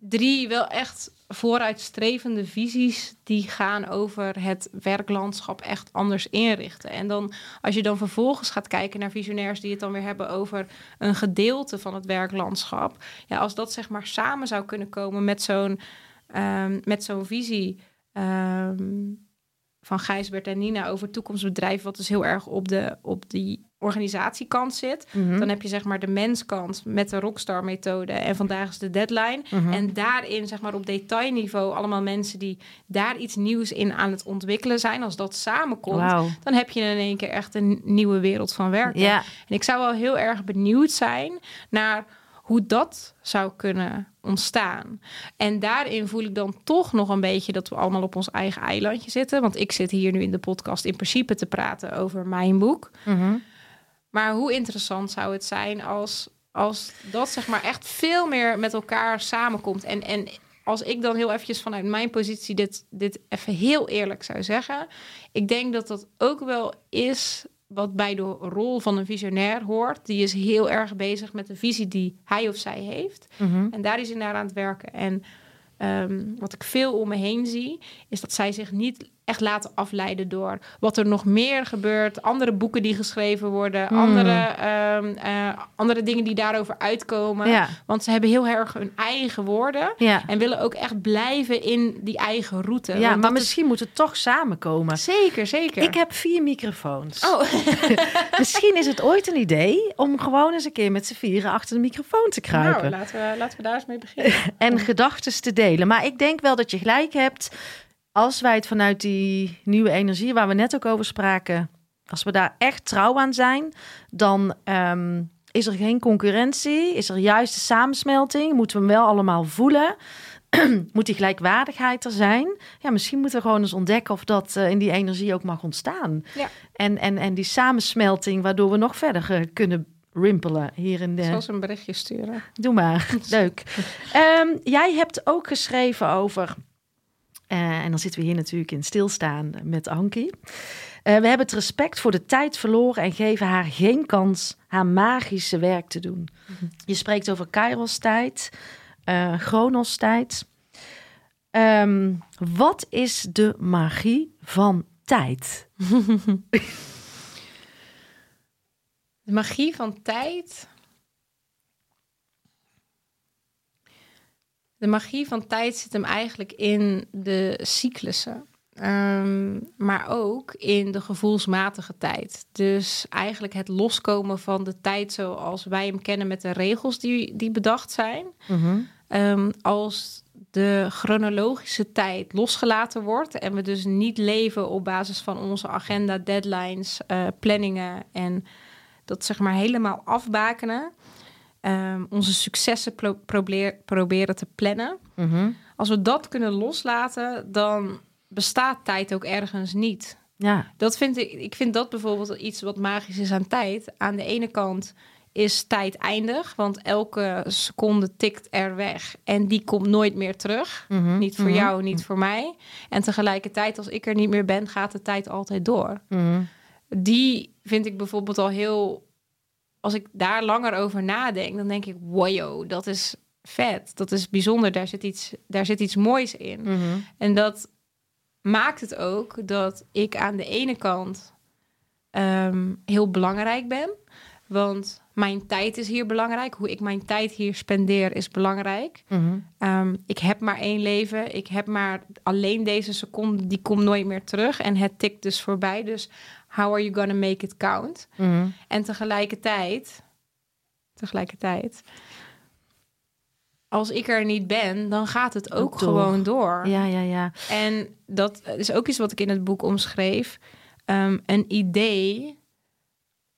drie wel echt vooruitstrevende visies die gaan over het werklandschap echt anders inrichten. En dan als je dan vervolgens gaat kijken naar visionairs die het dan weer hebben over een gedeelte van het werklandschap. Ja, als dat zeg maar samen zou kunnen komen met zo'n ehm, met zo'n visie. ehm, van Gijsbert en Nina over toekomstbedrijf, wat dus heel erg op, de, op die organisatiekant zit. Mhm. Dan heb je zeg maar de menskant met de rockstar methode en vandaag is de deadline. Mhm. En daarin zeg maar op detailniveau allemaal mensen die daar iets nieuws in aan het ontwikkelen zijn. Als dat samenkomt, dan heb je in één keer echt een nieuwe wereld van werken. En ik zou wel heel erg benieuwd zijn naar hoe dat zou kunnen ontstaan. En daarin voel ik dan toch nog een beetje dat we allemaal op ons eigen eilandje zitten. Want ik zit hier nu in de podcast in principe te praten over mijn boek. Mhm. Maar hoe interessant zou het zijn als, als dat zeg maar echt veel meer met elkaar samenkomt. En, en als ik dan heel eventjes vanuit mijn positie dit, dit even heel eerlijk zou zeggen. Ik denk dat dat ook wel is wat bij de rol van een visionair hoort. Die is heel erg bezig met de visie die hij of zij heeft. Mhm. En daar is hij naar aan het werken. En ehm, wat ik veel om me heen zie, is dat zij zich niet echt laten afleiden door wat er nog meer gebeurt. Andere boeken die geschreven worden, Hmm. andere, ehm, eh, andere dingen die daarover uitkomen. ja, Want ze hebben heel erg hun eigen woorden. ja. En willen ook echt blijven in die eigen route. ja maar misschien moet het toch samenkomen. Zeker, zeker. Ik heb vier microfoons. Oh, Misschien is het ooit een idee om gewoon eens een keer met z'n vieren achter de microfoon te kruipen. nou, laten we, laten we daar eens mee beginnen. en gedachten te delen. Maar ik denk wel dat je gelijk hebt. Als wij het vanuit die nieuwe energie waar we net ook over spraken, als we daar echt trouw aan zijn, dan ehm, is er geen concurrentie, is er juist de samensmelting, moeten we hem wel allemaal voelen. Moet die gelijkwaardigheid er zijn? Ja, misschien moeten we gewoon eens ontdekken of dat eh, in die energie ook mag ontstaan. Ja. En, en, en die samensmelting, waardoor we nog verder eh, kunnen rimpelen hier in de, Zoals een berichtje sturen. Doe maar, leuk. Ehm, jij hebt ook geschreven over, en dan zitten we hier natuurlijk in stilstaan met Ankie. Eh, we hebben het respect voor de tijd verloren en geven haar geen kans haar magische werk te doen. Je spreekt over Kairos tijd, eh Chronos tijd. Ehm, wat is de magie van tijd? De magie van tijd. De magie van tijd zit hem eigenlijk in de cyclussen. Ehm, maar ook in de gevoelsmatige tijd. Dus eigenlijk het loskomen van de tijd zoals wij hem kennen met de regels die, die bedacht zijn. Ehm, als de chronologische tijd losgelaten wordt en we dus niet leven op basis van onze agenda, deadlines, eh, planningen en dat zeg maar helemaal afbakenen. Ehm, onze successen pro- probeer- proberen te plannen. Mhm. Als we dat kunnen loslaten, dan bestaat tijd ook ergens niet. Ja, Dat vind ik, ik vind dat bijvoorbeeld iets wat magisch is aan tijd. Aan de ene kant is tijd eindig, want elke seconde tikt er weg en die komt nooit meer terug. Mhm. Niet voor Mhm. jou, niet voor mij. En tegelijkertijd, als ik er niet meer ben, gaat de tijd altijd door. Die vind ik bijvoorbeeld al heel. Als ik daar langer over nadenk, dan denk ik: wow, dat is vet. Dat is bijzonder. Daar zit iets, daar zit iets moois in. Mhm. En dat maakt het ook dat ik aan de ene kant ehm, heel belangrijk ben. Want mijn tijd is hier belangrijk. Hoe ik mijn tijd hier spendeer is belangrijk. Mhm. Ehm, ik heb maar één leven. Ik heb maar alleen deze seconde. Die komt nooit meer terug. En het tikt dus voorbij. Dus how are you gonna make it count? Mhm. En tegelijkertijd... Tegelijkertijd... Als ik er niet ben, dan gaat het ook door. gewoon door. Ja, ja, ja. En dat is ook iets wat ik in het boek omschreef. Ehm, een idee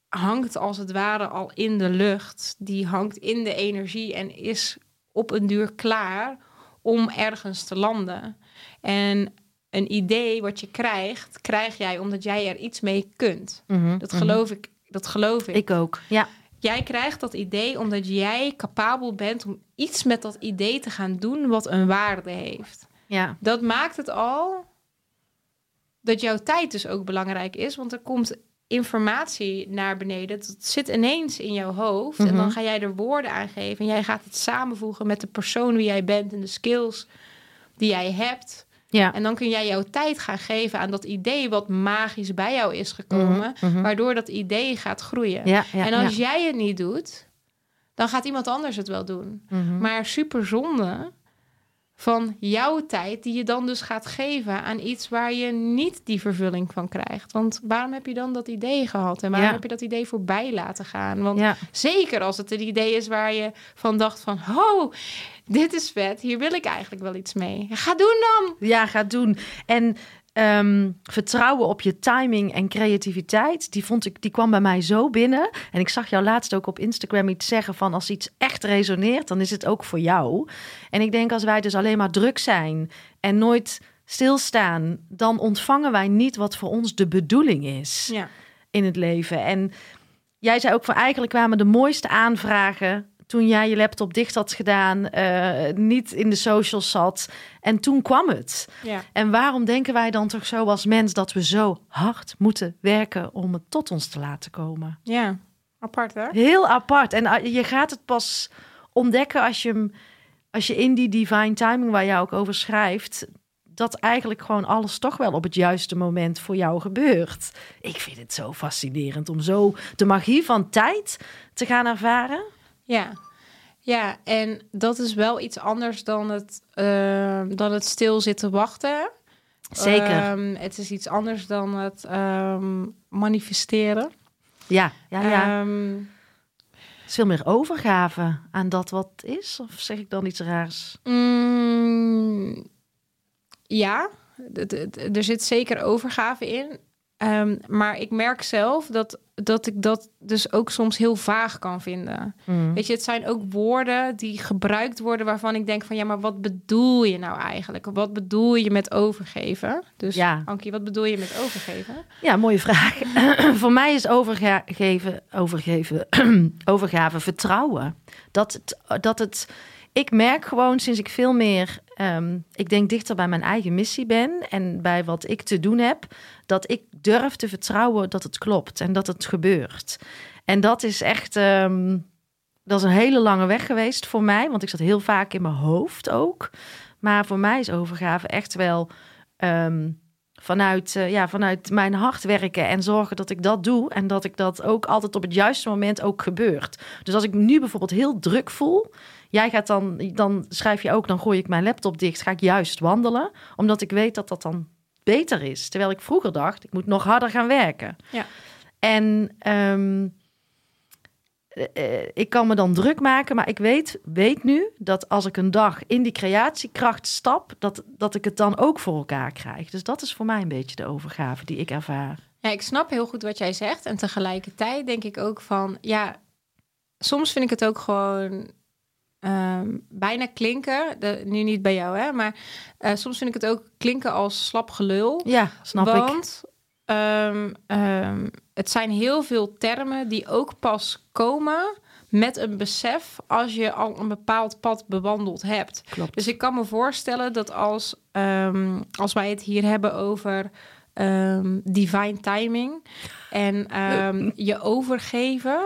hangt als het ware al in de lucht. Die hangt in de energie en is op een duur klaar om ergens te landen. En een idee wat je krijgt, krijg jij omdat jij er iets mee kunt. Mhm. Dat Mhm. geloof ik. Dat geloof ik. Ik ook. Ja. Jij krijgt dat idee omdat jij capabel bent om iets met dat idee te gaan doen wat een waarde heeft Ja. dat maakt het al dat jouw tijd dus ook belangrijk is. Want er komt informatie naar beneden. Dat zit ineens in jouw hoofd. En dan Mhm. ga jij er woorden aan geven. En jij gaat het samenvoegen met de persoon wie jij bent en de skills die jij hebt. Ja. En dan kun jij jouw tijd gaan geven aan dat idee wat magisch bij jou is gekomen. Mhm, mhm. Waardoor dat idee gaat groeien. Ja, ja, en als jij het niet doet, dan gaat iemand anders het wel doen. Mhm. Maar super zonde van jouw tijd die je dan dus gaat geven aan iets waar je niet die vervulling van krijgt. Want waarom heb je dan dat idee gehad en waarom Ja. heb je dat idee voorbij laten gaan? Want ja. zeker als het een idee is waar je van dacht van, oh, dit is vet, hier wil ik eigenlijk wel iets mee. Ga doen dan. ja, ga doen. En ehm, vertrouwen op je timing en creativiteit, die, vond ik, die kwam bij mij zo binnen. En ik zag jou laatst ook op Instagram iets zeggen van als iets echt resoneert, dan is het ook voor jou. En ik denk als wij dus alleen maar druk zijn en nooit stilstaan, dan ontvangen wij niet wat voor ons de bedoeling is. Ja, in het leven. En jij zei ook van eigenlijk kwamen de mooiste aanvragen toen jij je laptop dicht had gedaan, eh, niet in de socials zat. En toen kwam het. ja. En waarom denken wij dan toch zo als mens dat we zo hard moeten werken om het tot ons te laten komen? ja. apart hè? Heel apart. En ah, je gaat het pas ontdekken als je, hem- als je in die divine timing waar jij ook over schrijft, dat eigenlijk gewoon alles toch wel op het juiste moment voor jou gebeurt. Ik vind het zo fascinerend om zo de magie van tijd te gaan ervaren. Ja. Ja, en dat is wel iets anders dan het, eh, dan het stil zitten wachten. Zeker. Ehm, het is iets anders dan het ehm, manifesteren. ja, ja, ja. Ehm, Het is veel meer overgave aan dat wat is. Of zeg ik dan iets raars? mm, ja, er zit zeker overgave in. Ehm, maar ik merk zelf dat, dat ik dat dus ook soms heel vaag kan vinden. Mm. Weet je, het zijn ook woorden die gebruikt worden waarvan ik denk van ja, maar wat bedoel je nou eigenlijk? Wat bedoel je met overgeven? Dus Ja. Ankie, wat bedoel je met overgeven? Ja, mooie vraag. Voor mij is overgeven, overgeven, overgave vertrouwen. Dat het, dat het, ik merk gewoon sinds ik veel meer, ehm, ik denk dichter bij mijn eigen missie ben en bij wat ik te doen heb, dat ik durf te vertrouwen dat het klopt en dat het gebeurt. En dat is echt, ehm, dat is een hele lange weg geweest voor mij, want ik zat heel vaak in mijn hoofd ook. Maar voor mij is overgave echt wel ehm, vanuit, eh, ja, vanuit mijn hart werken en zorgen dat ik dat doe. En dat ik dat ook altijd op het juiste moment ook gebeurt. Dus als ik nu bijvoorbeeld heel druk voel. Jij gaat dan, dan schrijf je ook, dan gooi ik mijn laptop dicht. Ga ik juist wandelen. Omdat ik weet dat dat dan beter is. Terwijl ik vroeger dacht, ik moet nog harder gaan werken. Ja. En ehm, eh, eh, ik kan me dan druk maken, maar ik weet, weet nu dat als ik een dag in die creatiekracht stap, dat, dat ik het dan ook voor elkaar krijg. Dus dat is voor mij een beetje de overgave die ik ervaar. Ja, ik snap heel goed wat jij zegt. En tegelijkertijd denk ik ook van, ja, soms vind ik het ook gewoon ehm, bijna klinken. De, nu niet bij jou, hè, maar eh, soms vind ik het ook klinken als slap gelul. Ja, snap ik. Want ehm, het zijn heel veel termen die ook pas komen met een besef als je al een bepaald pad bewandeld hebt. Klopt. Dus ik kan me voorstellen dat als, als wij het hier hebben over divine timing en je overgeven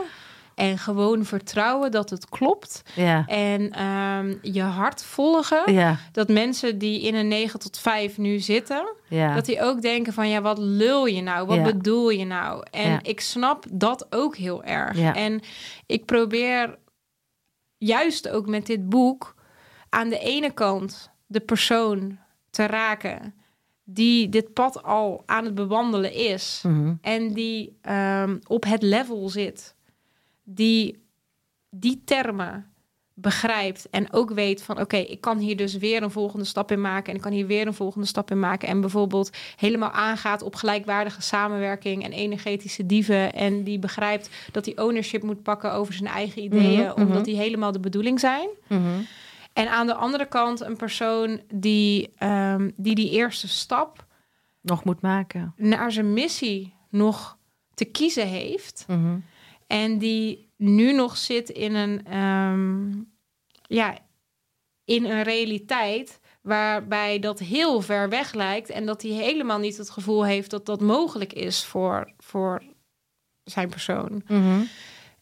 en gewoon vertrouwen dat het klopt Ja, en ehm, je hart volgen, ja, dat mensen die in een 9 tot 5 nu zitten, ja. dat die ook denken van ja, wat lul je nou? Wat bedoel je nou? En ik snap dat ook heel erg. En ik probeer juist ook met dit boek aan de ene kant de persoon te raken die dit pad al aan het bewandelen is Mhm. en die ehm, op het level zit, die die termen begrijpt en ook weet van oké, ik kan hier dus weer een volgende stap in maken en ik kan hier weer een volgende stap in maken en bijvoorbeeld helemaal aangaat op gelijkwaardige samenwerking en energetische dieven en die begrijpt dat hij ownership moet pakken over zijn eigen ideeën Mhm, omdat mhm. die helemaal de bedoeling zijn. Mhm. En aan de andere kant een persoon die ehm, die, die eerste stap Nog moet maken. naar zijn missie nog te kiezen heeft. En die nu nog zit in een, ehm, ja, in een realiteit waarbij dat heel ver weg lijkt. En dat hij helemaal niet het gevoel heeft dat dat mogelijk is voor, voor zijn persoon. Mhm.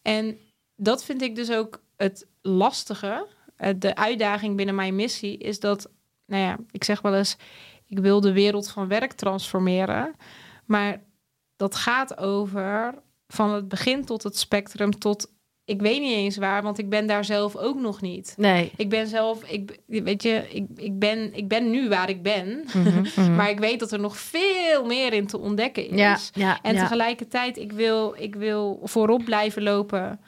En dat vind ik dus ook het lastige. Eh, De uitdaging binnen mijn missie is dat, nou ja, ik zeg wel eens, ik wil de wereld van werk transformeren. Maar dat gaat over van het begin tot het spectrum tot, ik weet niet eens waar, want ik ben daar zelf ook nog niet. Nee. Ik ben zelf, ik, weet je, ik, ik, ben, ik ben nu waar ik ben. Mhm, mhm. Maar ik weet dat er nog veel meer in te ontdekken is. ja, ja, En ja. tegelijkertijd, ik wil, ik wil voorop blijven lopen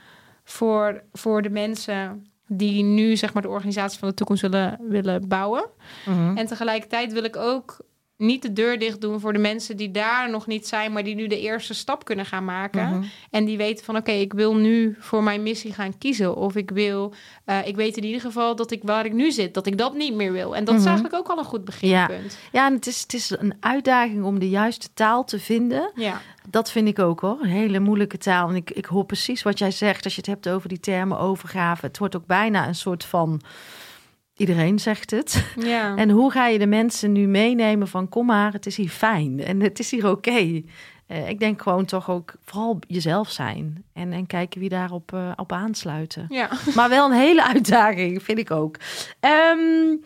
voor, voor de mensen die nu zeg maar de organisatie van de toekomst willen, willen bouwen. Mhm. En tegelijkertijd wil ik ook niet de deur dicht doen voor de mensen die daar nog niet zijn, maar die nu de eerste stap kunnen gaan maken. Mhm. En die weten van oké, ik wil nu voor mijn missie gaan kiezen. Of ik wil, eh, ik weet in ieder geval dat ik waar ik nu zit, dat ik dat niet meer wil. En dat is Mhm. eigenlijk ook al een goed beginpunt. Ja, en het is, het is een uitdaging om de juiste taal te vinden. Ja. Dat vind ik ook hoor. Een hele moeilijke taal. En ik, ik hoor precies wat jij zegt als je het hebt over die termen overgave. Het wordt ook bijna een soort van. Iedereen zegt het. ja. En hoe ga je de mensen nu meenemen van kom maar, het is hier fijn en het is hier oké. Eh, ik denk gewoon toch ook vooral jezelf zijn en, en kijken wie daarop eh, op aansluiten. ja. Maar wel een hele uitdaging, vind ik ook. Ehm,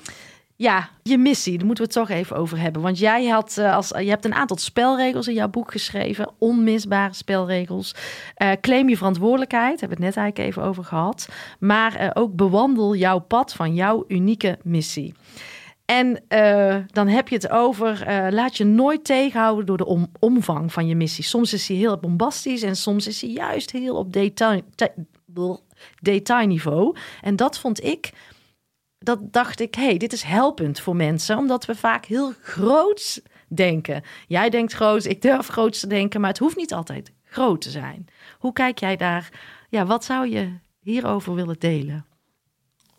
ja, je missie, daar moeten we het toch even over hebben. Want jij had eh, als je hebt een aantal spelregels in jouw boek geschreven, onmisbare spelregels. Eh, claim je verantwoordelijkheid, hebben we het net eigenlijk even over gehad. Maar eh, ook bewandel jouw pad van jouw unieke missie. En dan heb je het over, laat je nooit tegenhouden door de om- omvang van je missie. Soms is die heel bombastisch en soms is die juist heel op detail, detailniveau. En dat vond ik, dat dacht ik, hey, dit is helpend voor mensen, omdat we vaak heel groots denken. Jij denkt groot, ik durf groots te denken, maar het hoeft niet altijd groot te zijn. Hoe kijk jij daar? Ja, wat zou je hierover willen delen?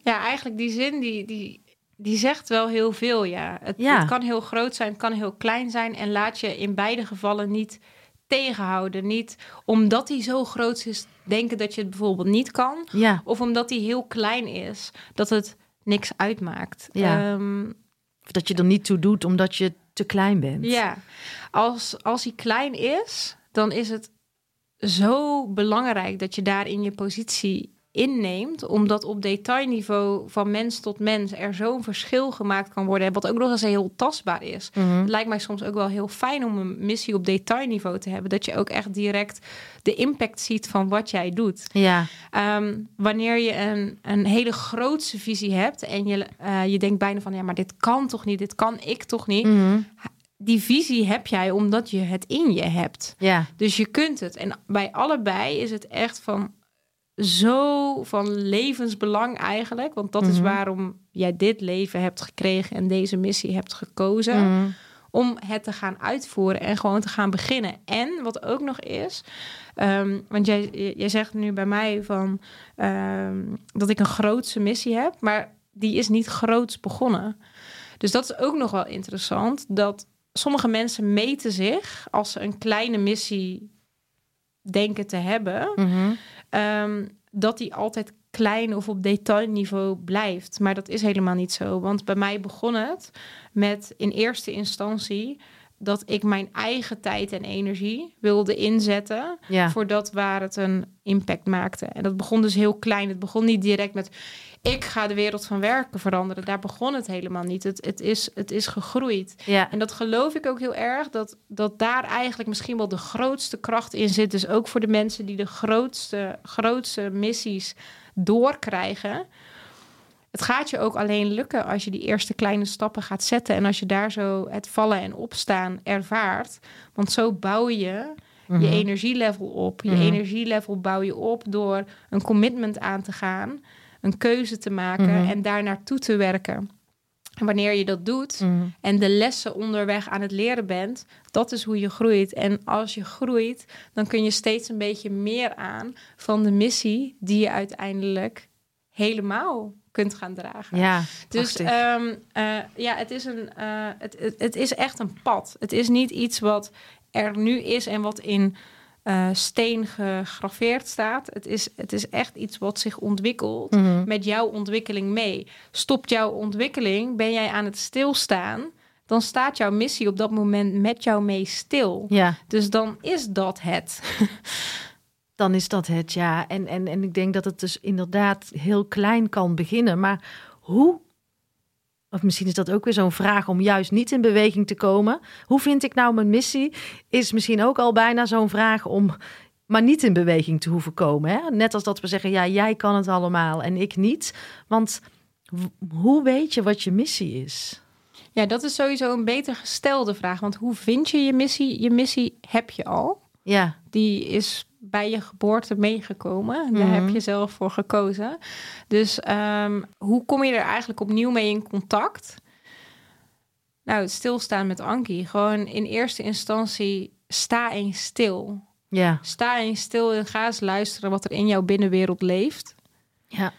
Ja, eigenlijk die zin die, die, die zegt wel heel veel. Ja. Het, Ja. het kan heel groot zijn, het kan heel klein zijn. En laat je in beide gevallen niet tegenhouden. Niet omdat hij zo groot is, denken dat je het bijvoorbeeld niet kan. Ja, Of omdat hij heel klein is, dat het niks uitmaakt. Ja. Ehm, of dat je er niet toe doet omdat je te klein bent. ja. Als, als hij klein is, dan is het zo belangrijk dat je daar in je positie inneemt, omdat op detailniveau van mens tot mens er zo'n verschil gemaakt kan worden, wat ook nog eens heel tastbaar is. Mhm. Het lijkt mij soms ook wel heel fijn om een missie op detailniveau te hebben, dat je ook echt direct de impact ziet van wat jij doet. Ja, Ehm, wanneer je een, een hele grootse visie hebt en je, eh, je denkt bijna van ja, maar dit kan toch niet, dit kan ik toch niet. Mhm. Die visie heb jij omdat je het in je hebt. ja, Dus je kunt het. En bij allebei is het echt van zo van levensbelang eigenlijk. Want dat is Mhm. waarom jij dit leven hebt gekregen en deze missie hebt gekozen. Mhm. Om het te gaan uitvoeren en gewoon te gaan beginnen. En wat ook nog is, ehm, want jij, jij zegt nu bij mij van ehm, dat ik een grootse missie heb, maar die is niet groots begonnen. Dus dat is ook nog wel interessant. Dat sommige mensen meten zich als ze een kleine missie denken te hebben, Mhm. Ehm, dat die altijd klein of op detailniveau blijft. Maar dat is helemaal niet zo. Want bij mij begon het met in eerste instantie dat ik mijn eigen tijd en energie wilde inzetten ja. voor dat waar het een impact maakte. En dat begon dus heel klein. Het begon niet direct met ik ga de wereld van werken veranderen. Daar begon het helemaal niet. Het, het, is, het is gegroeid. ja. En dat geloof ik ook heel erg, dat, dat daar eigenlijk misschien wel de grootste kracht in zit. Dus ook voor de mensen die de grootste, grootste missies doorkrijgen. Het gaat je ook alleen lukken als je die eerste kleine stappen gaat zetten. En als je daar zo het vallen en opstaan ervaart. Want zo bouw je je Mhm. energielevel op. Je Mhm. energielevel bouw je op door een commitment aan te gaan. Een keuze te maken Mhm. en daar naartoe te werken. En wanneer je dat doet, Mhm. en de lessen onderweg aan het leren bent, dat is hoe je groeit. En als je groeit, dan kun je steeds een beetje meer aan van de missie die je uiteindelijk helemaal kunt gaan dragen. ja. Dus ehm, eh, ja, het is, een, eh, het, het, het is echt een pad. Het is niet iets wat er nu is en wat in eh, steen gegraveerd staat. Het is, het is echt iets wat zich ontwikkelt Mhm. met jouw ontwikkeling mee. Stopt jouw ontwikkeling, ben jij aan het stilstaan, dan staat jouw missie op dat moment met jou mee stil. Ja, Dus dan is dat het. dan is dat het, ja. En, en, en ik denk dat het dus inderdaad heel klein kan beginnen. Maar hoe, of misschien is dat ook weer zo'n vraag om juist niet in beweging te komen. Hoe vind ik nou mijn missie? Is misschien ook al bijna zo'n vraag om maar niet in beweging te hoeven komen. Hè? Net als dat we zeggen, ja, jij kan het allemaal en ik niet. Want hoe weet je wat je missie is? Ja, dat is sowieso een beter gestelde vraag. Want hoe vind je je missie? Je missie heb je al. Ja, Die is bij je geboorte meegekomen. Daar Mhm. heb je zelf voor gekozen. Dus ehm, hoe kom je er eigenlijk opnieuw mee in contact? Nou, het stilstaan met Ankie. Gewoon in eerste instantie sta eens stil. ja, Sta eens stil en ga eens luisteren wat er in jouw binnenwereld leeft. ja.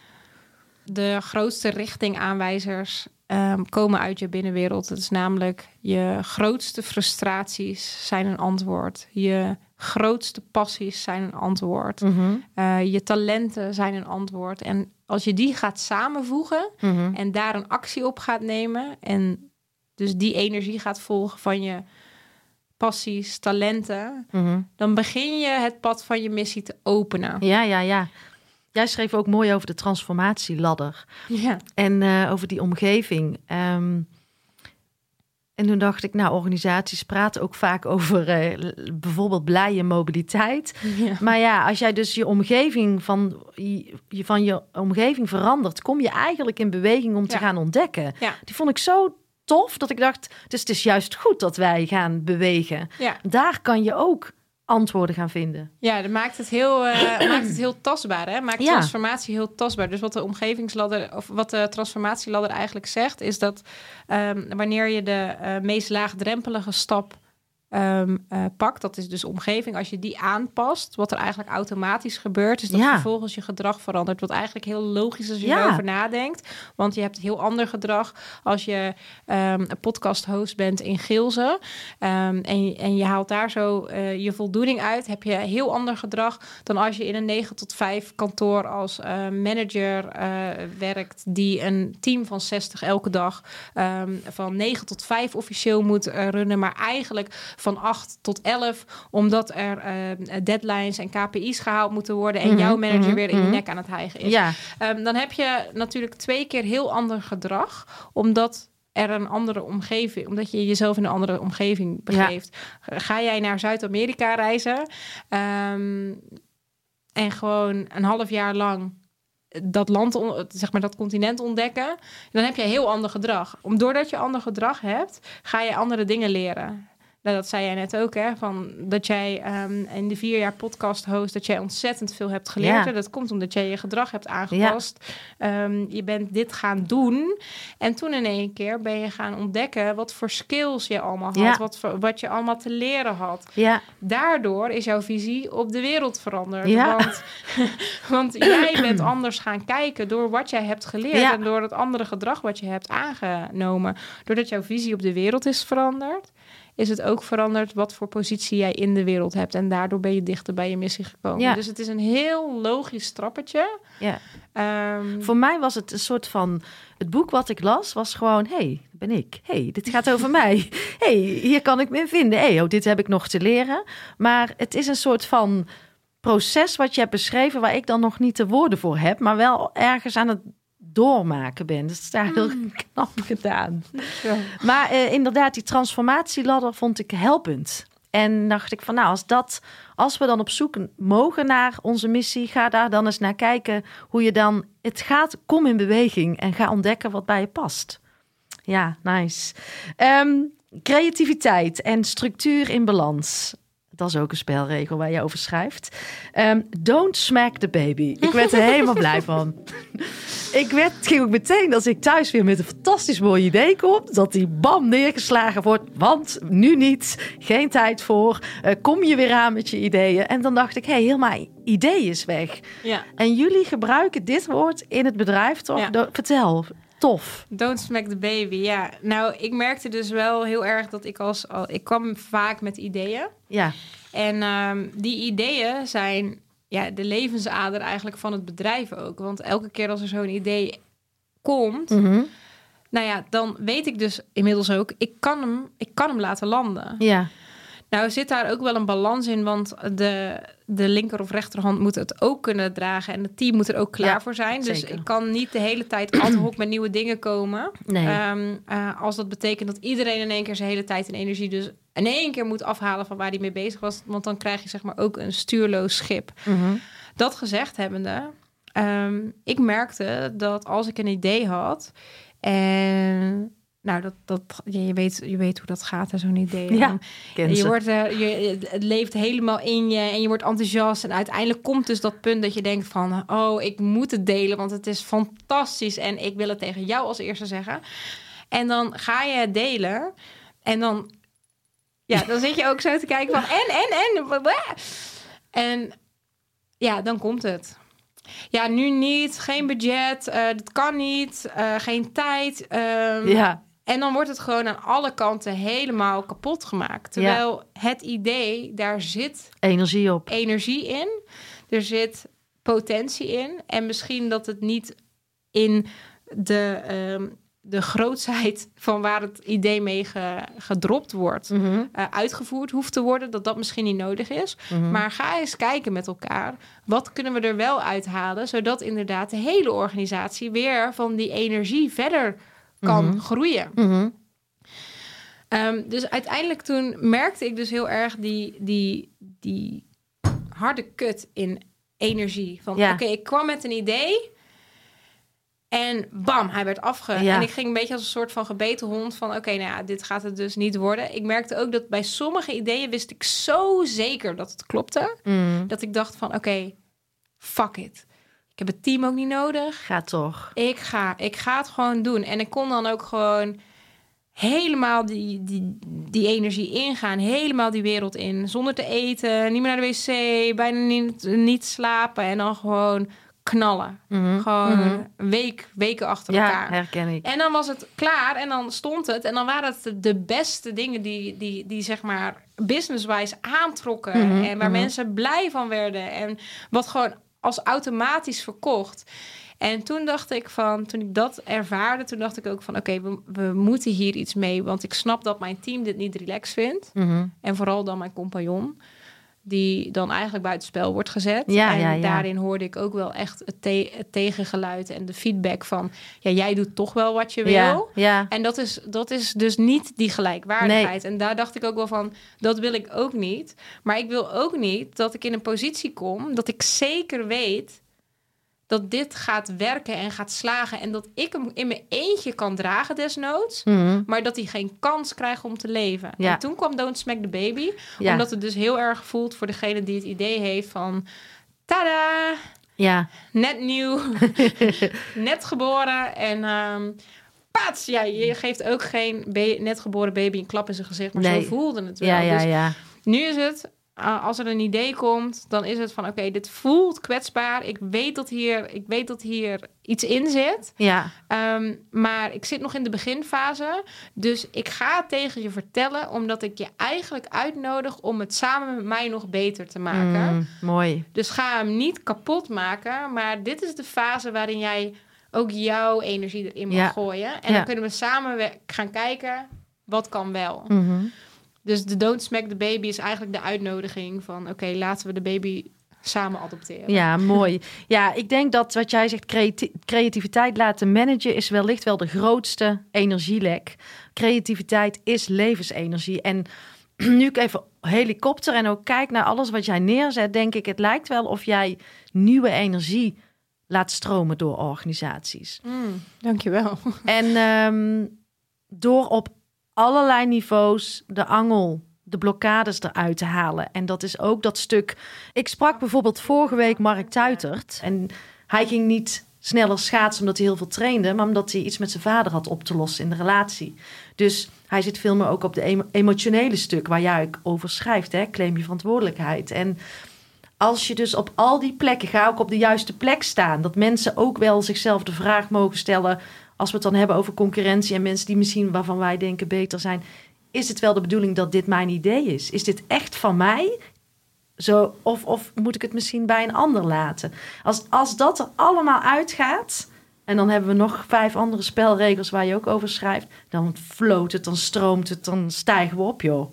De grootste richtingaanwijzers ehm, komen uit je binnenwereld. Dat is namelijk je grootste frustraties zijn een antwoord. Je grootste passies zijn een antwoord. Mhm, Eh, je talenten zijn een antwoord. En als je die gaat samenvoegen mhm. en daar een actie op gaat nemen en dus die energie gaat volgen van je passies, talenten, Mhm. dan begin je het pad van je missie te openen. Ja, ja, ja. Jij schreef ook mooi over de transformatieladder. Ja. En eh, over die omgeving. Ehm, en toen dacht ik, nou, organisaties praten ook vaak over eh, bijvoorbeeld blije mobiliteit. ja. Maar ja, als jij dus je omgeving van je, van je omgeving verandert, kom je eigenlijk in beweging om te gaan ontdekken. Ja. Die vond ik zo tof dat ik dacht, dus het is juist goed dat wij gaan bewegen. Daar kan je ook antwoorden gaan vinden. Ja, dat maakt het heel, eh, maakt het heel tastbaar. Hè? Maakt Ja. transformatie heel tastbaar. Dus wat de omgevingsladder, of wat de transformatieladder eigenlijk zegt, is dat ehm, wanneer je de eh, meest laagdrempelige stap eh, pakt, dat is dus omgeving, als je die aanpast, wat er eigenlijk automatisch gebeurt, is dat Ja. vervolgens je gedrag verandert. Wat eigenlijk heel logisch is als je Ja. erover nadenkt. Want je hebt heel ander gedrag als je ehm, een podcast host bent in Gilze. Ehm, en, je- en je haalt daar zo eh, je voldoening uit, heb je heel ander gedrag dan als je in een 9 tot 5 kantoor als eh, manager werkt, die een team van 60 elke dag van 9 tot 5 officieel moet runnen, maar eigenlijk van 8 tot 11, omdat er eh, deadlines en KPI's gehaald moeten worden en Mhm, jouw manager mhm, weer in je mhm. nek aan het hijgen is. Ja, Ehm, dan heb je natuurlijk twee keer heel ander gedrag, omdat er een andere omgeving, omdat je jezelf in een andere omgeving begeeft. Ga jij naar Zuid-Amerika reizen ehm, en gewoon een half jaar lang dat land, zeg maar dat continent ontdekken, dan heb je heel ander gedrag. Om, doordat je ander gedrag hebt, ga je andere dingen leren. Nou, dat zei jij net ook, hè? Van dat jij ehm, in de vier jaar podcast host, dat jij ontzettend veel hebt geleerd. Ja. En Dat komt omdat jij je gedrag hebt aangepast. Ehm, je bent dit gaan doen. En toen in één keer ben je gaan ontdekken wat voor skills je allemaal had. Ja. Wat, voor- wat je allemaal te leren had. ja, Daardoor is jouw visie op de wereld veranderd. Ja. Want, want jij bent anders gaan kijken door wat jij hebt geleerd. Ja. En door het andere gedrag wat je hebt aangenomen. Doordat jouw visie op de wereld is veranderd, is het ook veranderd wat voor positie jij in de wereld hebt. En daardoor ben je dichter bij je missie gekomen. Ja. Dus het is een heel logisch trappetje. ja. Ehm, Voor mij was het een soort van. Het boek wat ik las was gewoon: hé, hey, dat ben ik. hey, dit gaat over mij. hey, hier kan ik me in vinden. hey, oh, dit heb ik nog te leren. Maar het is een soort van proces wat je hebt beschreven, waar ik dan nog niet de woorden voor heb, maar wel ergens aan het doormaken ben. Is daar heel knap gedaan. ja. Maar eh, inderdaad, die transformatieladder vond ik helpend. En dacht ik van nou, als dat, als we dan op zoek mogen naar onze missie, ga daar dan eens naar kijken hoe je dan het gaat. Kom in beweging en ga ontdekken wat bij je past. Ja, nice. Ehm, creativiteit en structuur in balans. Dat is ook een spelregel waar je over schrijft. Ehm, don't smack the baby. Ik werd er helemaal blij van. Ik werd, ging ook meteen als ik thuis weer met een fantastisch mooi idee kom, dat die bam neergeslagen wordt. Want nu niet, geen tijd voor. Eh, kom je weer aan met je ideeën. En dan dacht ik, hé, hey, mijn idee is weg. ja. En jullie gebruiken dit woord in het bedrijf toch? Ja. Vertel, tof. Don't smack the baby, ja. Nou, ik merkte dus wel heel erg dat ik als... Al, ik kwam vaak met ideeën. Ja, En ehm, die ideeën zijn ja, de levensader eigenlijk van het bedrijf ook. Want elke keer als er zo'n idee komt... Mhm. nou ja, dan weet ik dus inmiddels ook, ik kan hem, ik kan hem laten landen. Ja. Nou zit daar ook wel een balans in, want de, de linker of rechterhand moet het ook kunnen dragen en het team moet er ook klaar Ja, voor zijn. Dus zeker. ik kan niet de hele tijd ad hoc met nieuwe dingen komen. Nee. Ehm, eh, als dat betekent dat iedereen in één keer zijn hele tijd en energie dus in één keer moet afhalen van waar hij mee bezig was, want dan krijg je zeg maar ook een stuurloos schip. Mhm. Dat gezegd hebbende, ehm, ik merkte dat als ik een idee had en nou dat, dat je, weet je weet hoe dat gaat en zo'n idee. Ja, je wordt, eh, je, het leeft helemaal in je en je wordt enthousiast. En uiteindelijk komt dus dat punt dat je denkt van... oh, ik moet het delen, want het is fantastisch. En ik wil het tegen jou als eerste zeggen. En dan ga je het delen. En dan, ja, dan zit je ook zo te kijken van... en, en, en... En ja, dan komt het. Ja, nu niet. Geen budget. eh dat kan niet. eh, geen tijd. ehm, Ja, en dan wordt het gewoon aan alle kanten helemaal kapot gemaakt. Terwijl het idee, daar zit energie op. energie in. Er zit potentie in. En misschien dat het niet in de, ehm, de grootsheid van waar het idee mee ge- gedropt wordt... Mhm. eh, uitgevoerd hoeft te worden, dat dat misschien niet nodig is. Mhm. Maar ga eens kijken met elkaar. Wat kunnen we er wel uithalen, zodat inderdaad de hele organisatie weer van die energie verder kan Mhm. groeien. Mhm. Ehm, dus uiteindelijk toen merkte ik dus heel erg die, die, die harde kut in energie. Van Ja. oké, ik kwam met een idee en bam, hij werd afge... Ja. En ik ging een beetje als een soort van gebeten hond van oké, nou ja, dit gaat het dus niet worden. Ik merkte ook dat bij sommige ideeën wist ik zo zeker dat het klopte. Mhm. Dat ik dacht van oké, fuck it. Ik heb het team ook niet nodig. Gaat toch. Ik ga, ik ga het gewoon doen. En ik kon dan ook gewoon helemaal die, die, die energie ingaan. Helemaal die wereld in. Zonder te eten, niet meer naar de wc, bijna niet, niet slapen. En dan gewoon knallen. Mhm. Gewoon Mhm. week, weken achter Ja, elkaar. herken ik. En dan was het klaar en dan stond het. En dan waren het de beste dingen die, die, die zeg maar business-wise aantrokken. Mhm, En waar mensen blij van werden. En wat gewoon als automatisch verkocht. En toen dacht ik van, toen ik dat ervaarde, toen dacht ik ook van, oké, we, we moeten hier iets mee. Want ik snap dat mijn team dit niet relaxed vindt. Mhm. En vooral dan mijn compagnon. Die dan eigenlijk buitenspel wordt gezet. Ja, en ja, ja. daarin hoorde ik ook wel echt het, te- het tegengeluid en de feedback van... ja, jij doet toch wel wat je wil. En dat is, dat is dus niet die gelijkwaardigheid. En daar dacht ik ook wel van, dat wil ik ook niet. Maar ik wil ook niet dat ik in een positie kom... dat ik zeker weet dat dit gaat werken en gaat slagen... en dat ik hem in mijn eentje kan dragen desnoods... Mhm. maar dat hij geen kans krijgt om te leven. Ja. En toen kwam Don't Smack the Baby... Ja. omdat het dus heel erg voelt voor degene die het idee heeft van... Tada! ja. net nieuw, net geboren en pats, ja, je geeft ook geen net geboren baby een klap in zijn gezicht, maar Nee. zo voelde het wel. Ja, ja, Dus ja. nu is het, uh, als er een idee komt, dan is het van, oké, dit voelt kwetsbaar. Ik weet dat hier, ik weet dat hier iets in zit, Ja, Ehm, maar ik zit nog in de beginfase, dus ik ga het tegen je vertellen, omdat ik je eigenlijk uitnodig om het samen met mij nog beter te maken. Mm, mooi. Dus ga hem niet kapot maken. Maar dit is de fase waarin jij ook jouw energie erin mag Ja. gooien. En Ja. dan kunnen we samen gaan kijken wat kan wel. Mhm. Dus de Don't Smack the Baby is eigenlijk de uitnodiging van... oké, laten we de baby samen adopteren. Ja, mooi. Ja, ik denk dat wat jij zegt, creati- creativiteit laten managen, is wellicht wel de grootste energielek. Creativiteit is levensenergie. En nu ik even helikopter en ook kijk naar alles wat jij neerzet, denk ik, het lijkt wel of jij nieuwe energie laat stromen door organisaties. Mm, dankjewel. En ehm, door op allerlei niveaus de angel, de blokkades eruit te halen. En dat is ook dat stuk. Ik sprak bijvoorbeeld vorige week Mark Tuitert. En hij ging niet sneller schaatsen omdat hij heel veel trainde, maar omdat hij iets met zijn vader had op te lossen in de relatie. Dus hij zit veel meer ook op de emo- emotionele stuk waar jij over schrijft. Hè? Claim je verantwoordelijkheid. En als je dus op al die plekken, ga ook op de juiste plek staan. Dat mensen ook wel zichzelf de vraag mogen stellen. Als we het dan hebben over concurrentie en mensen die misschien waarvan wij denken beter zijn. Is het wel de bedoeling dat dit mijn idee is? Is dit echt van mij? Zo, of, of moet ik het misschien bij een ander laten? Als, als dat er allemaal uitgaat, En dan hebben we nog vijf andere spelregels waar je ook over schrijft. Dan floot het, dan stroomt het, dan stijgen we op, joh.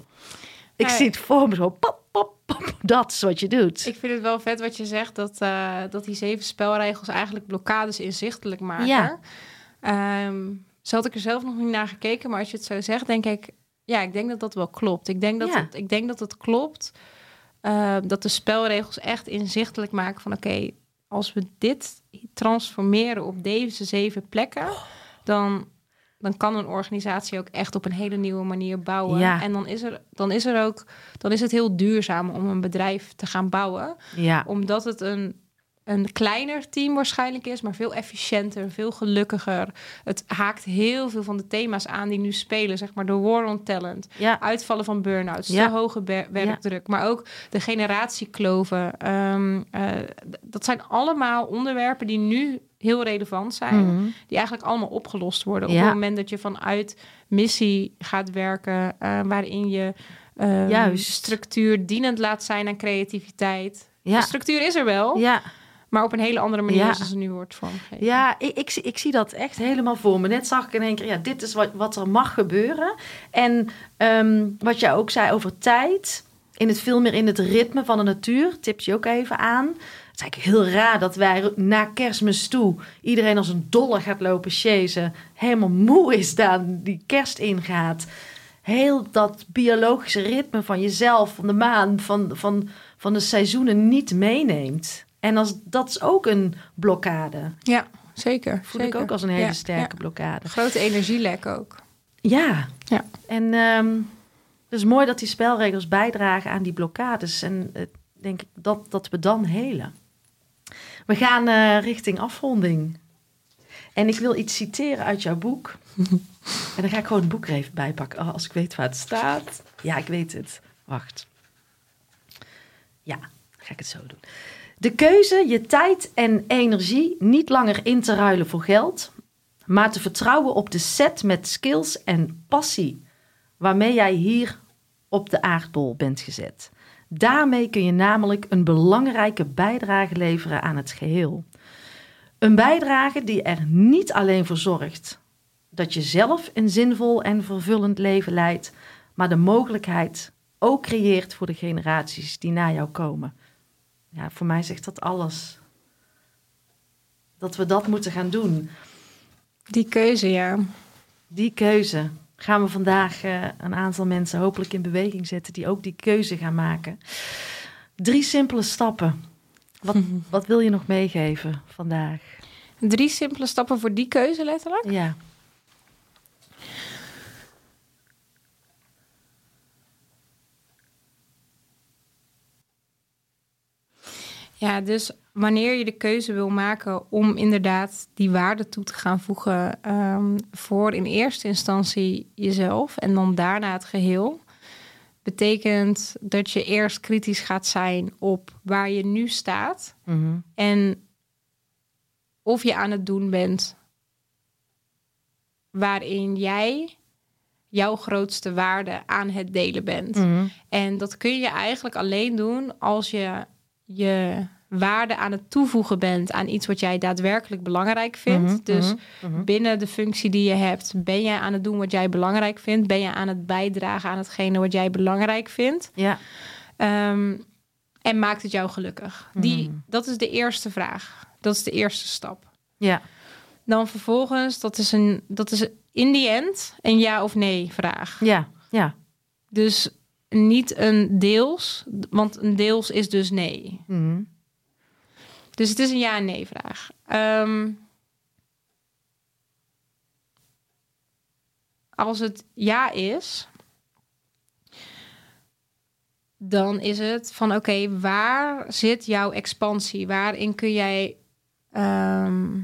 Ik Ja. zie het voor me zo. Pop, pop, pop. Dat is wat je doet. Ik vind het wel vet wat je zegt, dat, eh, dat die zeven spelregels eigenlijk blokkades inzichtelijk maken. Ja. Ehm, zo had ik er zelf nog niet naar gekeken, maar als je het zo zegt, denk ik, ja, ik denk dat dat wel klopt. Ik denk dat, Ja. het, ik denk dat het klopt eh, dat de spelregels echt inzichtelijk maken van, oké, als we dit transformeren op deze zeven plekken, dan, dan kan een organisatie ook echt op een hele nieuwe manier bouwen. Ja. En dan is er, dan is er ook, dan is het heel duurzaam om een bedrijf te gaan bouwen Ja, omdat het een, een kleiner team waarschijnlijk is, maar veel efficiënter, veel gelukkiger. Het haakt heel veel van de thema's aan die nu spelen, zeg maar de war on talent, ja, uitvallen van burn-outs, Ja. te hoge werkdruk, maar ook de generatiekloven. Ehm, eh, dat zijn allemaal onderwerpen die nu heel relevant zijn, Mhm. die eigenlijk allemaal opgelost worden op het moment dat je vanuit missie gaat werken, eh, waarin je ehm, Juist. structuur dienend laat zijn aan creativiteit. De structuur is er wel, ja. Maar op een hele andere manier Ja. zoals ze nu wordt vormgegeven. Ja, ik, ik, zie- ik zie dat echt helemaal voor me. Net zag ik in één keer, ja, dit is wat, wat er mag gebeuren. En ehm, wat jij ook zei over tijd, in het veel meer in het ritme van de natuur, tip je ook even aan. Het is eigenlijk heel raar dat wij na kerstmis toe iedereen als een dolle gaat lopen chasen. Helemaal moe is daar die kerst ingaat. Heel dat biologische ritme van jezelf, van de maan, van, van, van de seizoenen niet meeneemt. En als, dat is ook een blokkade. Ja, zeker. Voel zeker. ik ook als een hele Ja, sterke ja. blokkade. Grote energielek ook. Ja. Ja. En ehm, het is mooi dat die spelregels bijdragen aan die blokkades. En eh, denk ik dat, dat we dan helen. We gaan eh, richting afronding. En ik wil iets citeren uit jouw boek. en dan ga ik gewoon het boek er even bijpakken. Oh, als ik weet waar het staat. Ja, ik weet het. Wacht. Ja, dan ga ik het zo doen. De keuze je tijd en energie niet langer in te ruilen voor geld, maar te vertrouwen op de set met skills en passie waarmee jij hier op de aardbol bent gezet. Daarmee kun je namelijk een belangrijke bijdrage leveren aan het geheel. Een bijdrage die er niet alleen voor zorgt dat je zelf een zinvol en vervullend leven leidt, maar de mogelijkheid ook creëert voor de generaties die na jou komen. Ja, voor mij zegt dat alles. Dat we dat moeten gaan doen. Die keuze, ja. Die keuze gaan we vandaag eh, een aantal mensen hopelijk in beweging zetten die ook die keuze gaan maken. Drie simpele stappen. Wat, wat wil je nog meegeven vandaag? Drie simpele stappen voor die keuze, letterlijk. Ja. Ja, dus wanneer je de keuze wil maken om inderdaad die waarde toe te gaan voegen ehm, voor in eerste instantie jezelf en dan daarna het geheel, betekent dat je eerst kritisch gaat zijn op waar je nu staat Mhm. en of je aan het doen bent waarin jij jouw grootste waarde aan het delen bent. Mhm. En dat kun je eigenlijk alleen doen als je je waarde aan het toevoegen bent aan iets wat jij daadwerkelijk belangrijk vindt. Mhm, Dus mhm, mhm. binnen de functie die je hebt, ben jij aan het doen wat jij belangrijk vindt? Ben je aan het bijdragen aan hetgene wat jij belangrijk vindt? Ja. Ehm, en maakt het jou gelukkig? Die. Dat is de eerste vraag. Dat is de eerste stap. Ja. Dan vervolgens, dat is, een, dat is in die end een ja of nee vraag. Ja. Ja. Dus niet een deels, want een deels is dus nee. Mhm. Dus het is een ja en nee vraag. Ehm, als het ja is, dan is het van oké, waar zit jouw expansie? Waarin kun jij ehm,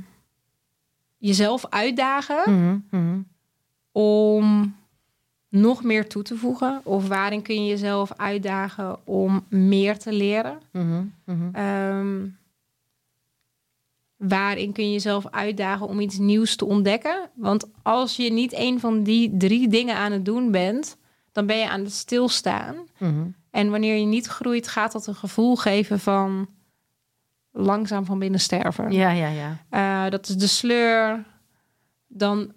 jezelf uitdagen Mhm. Mhm. om nog meer toe te voegen? Of waarin kun je jezelf uitdagen om meer te leren? Mhm. Mhm. Ehm, waarin kun je jezelf uitdagen om iets nieuws te ontdekken? Want als je niet een van die drie dingen aan het doen bent, dan ben je aan het stilstaan. Mhm. En wanneer je niet groeit, gaat dat een gevoel geven van langzaam van binnen sterven. Ja, ja, ja. Uh, dat is de sleur. Dan,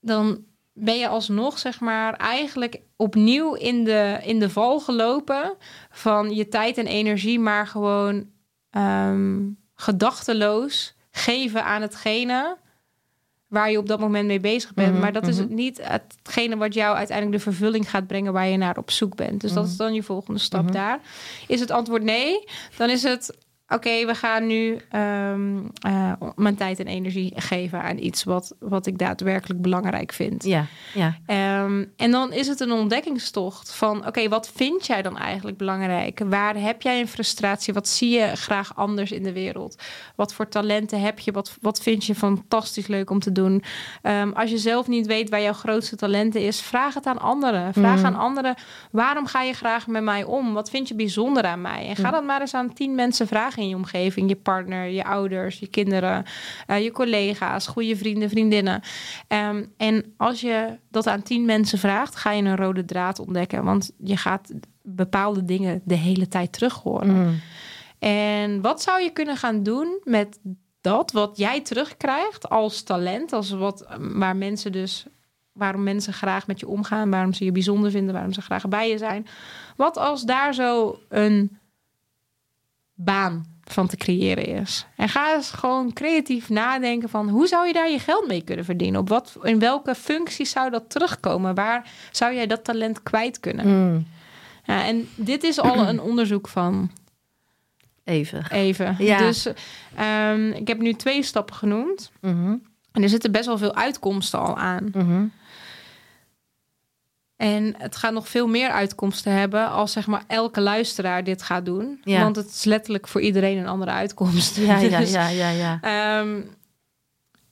dan ben je alsnog, zeg maar, eigenlijk opnieuw in de, in de val gelopen van je tijd en energie, maar gewoon um, gedachteloos geven aan hetgene waar je op dat moment mee bezig bent. Mhm, maar dat is mhm. niet hetgene wat jou uiteindelijk de vervulling gaat brengen waar je naar op zoek bent. Dus dat is dan je volgende stap Mhm. daar. Is het antwoord nee, dan is het oké, we gaan nu ehm, eh, mijn tijd en energie geven aan iets wat, wat ik daadwerkelijk belangrijk vind. Ja, ja. Ehm, en dan is het een ontdekkingstocht van: oké, wat vind jij dan eigenlijk belangrijk? Waar heb jij een frustratie? Wat zie je graag anders in de wereld? Wat voor talenten heb je? Wat, wat vind je fantastisch leuk om te doen? Ehm, als je zelf niet weet waar jouw grootste talenten is, vraag het aan anderen. Vraag Mhm. aan anderen: waarom ga je graag met mij om? Wat vind je bijzonder aan mij? En ga Mhm. dat maar eens aan tien mensen vragen in je omgeving: je partner, je ouders, je kinderen, eh, je collega's, goede vrienden, vriendinnen. Ehm, en als je dat aan tien mensen vraagt, ga je een rode draad ontdekken. Want je gaat bepaalde dingen de hele tijd terug horen. Mm. En wat zou je kunnen gaan doen met dat wat jij terugkrijgt als talent, als wat waar mensen dus waarom mensen graag met je omgaan, waarom ze je bijzonder vinden, waarom ze graag bij je zijn. Wat als daar zo een baan van te creëren is? En ga eens gewoon creatief nadenken van hoe zou je daar je geld mee kunnen verdienen? Op wat, in welke functie zou dat terugkomen? Waar zou jij dat talent kwijt kunnen? Mm. Ja, en dit is al een onderzoek van Even. even. Ja. Dus ehm, ik heb nu twee stappen genoemd. Mhm, En er zitten best wel veel uitkomsten al aan. mhm. En het gaat nog veel meer uitkomsten hebben als zeg maar elke luisteraar dit gaat doen. Ja. Want het is letterlijk voor iedereen een andere uitkomst. Ja, ja, Dus, ja, ja, ja. ehm,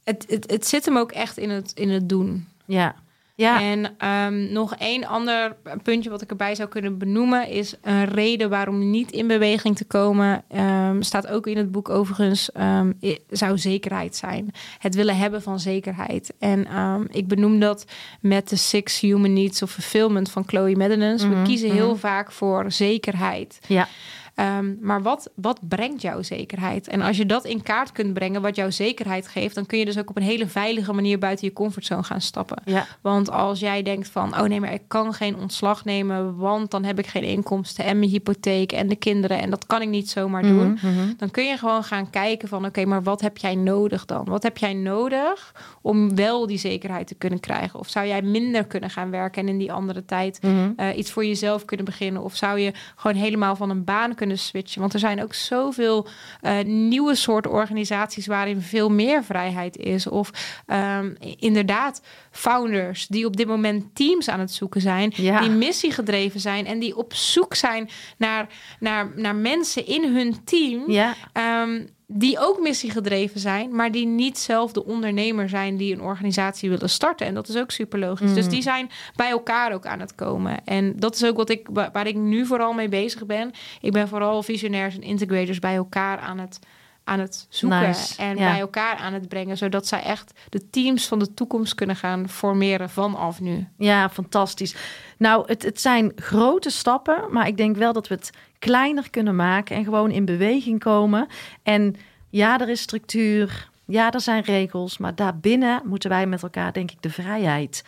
het, het, het zit hem ook echt in het, in het doen. Ja, ja. En ehm, nog één ander puntje wat ik erbij zou kunnen benoemen is een reden waarom niet in beweging te komen. ehm, staat ook in het boek overigens, ehm, zou zekerheid zijn. Het willen hebben van zekerheid. En ik benoem dat met de Six Human Needs of Fulfillment van Chloe Maddenens. Mhm, We kiezen heel mhm. vaak voor zekerheid. Ja. Ehm, maar wat, wat brengt jouw zekerheid? En als je dat in kaart kunt brengen, wat jouw zekerheid geeft, dan kun je dus ook op een hele veilige manier buiten je comfortzone gaan stappen. Ja. Want als jij denkt van, oh nee, maar ik kan geen ontslag nemen, want dan heb ik geen inkomsten en mijn hypotheek en de kinderen en dat kan ik niet zomaar doen. Mhm, mhm. Dan kun je gewoon gaan kijken van, oké, maar wat heb jij nodig dan? Wat heb jij nodig om wel die zekerheid te kunnen krijgen? Of zou jij minder kunnen gaan werken en in die andere tijd Mhm. eh, iets voor jezelf kunnen beginnen? Of zou je gewoon helemaal van een baan kunnen switchen? Want er zijn ook zoveel eh, nieuwe soorten organisaties waarin veel meer vrijheid is. Of ehm, inderdaad, founders die op dit moment teams aan het zoeken zijn, Ja. die missiegedreven zijn en die op zoek zijn naar, naar, naar mensen in hun team. Ja, Ehm, die ook missiegedreven zijn, maar die niet zelf de ondernemer zijn die een organisatie willen starten. En dat is ook super logisch. Mm. Dus die zijn bij elkaar ook aan het komen. En dat is ook wat ik, wa- waar ik nu vooral mee bezig ben. Ik ben vooral visionairs en integrators bij elkaar aan het, aan het zoeken. Nice, En ja. bij elkaar aan het brengen, zodat zij echt de teams van de toekomst kunnen gaan formeren vanaf nu. ja, fantastisch. Nou, het, het zijn grote stappen, maar ik denk wel dat we het kleiner kunnen maken en gewoon in beweging komen. En ja, er is structuur, ja, er zijn regels, maar daarbinnen moeten wij met elkaar, denk ik, de vrijheid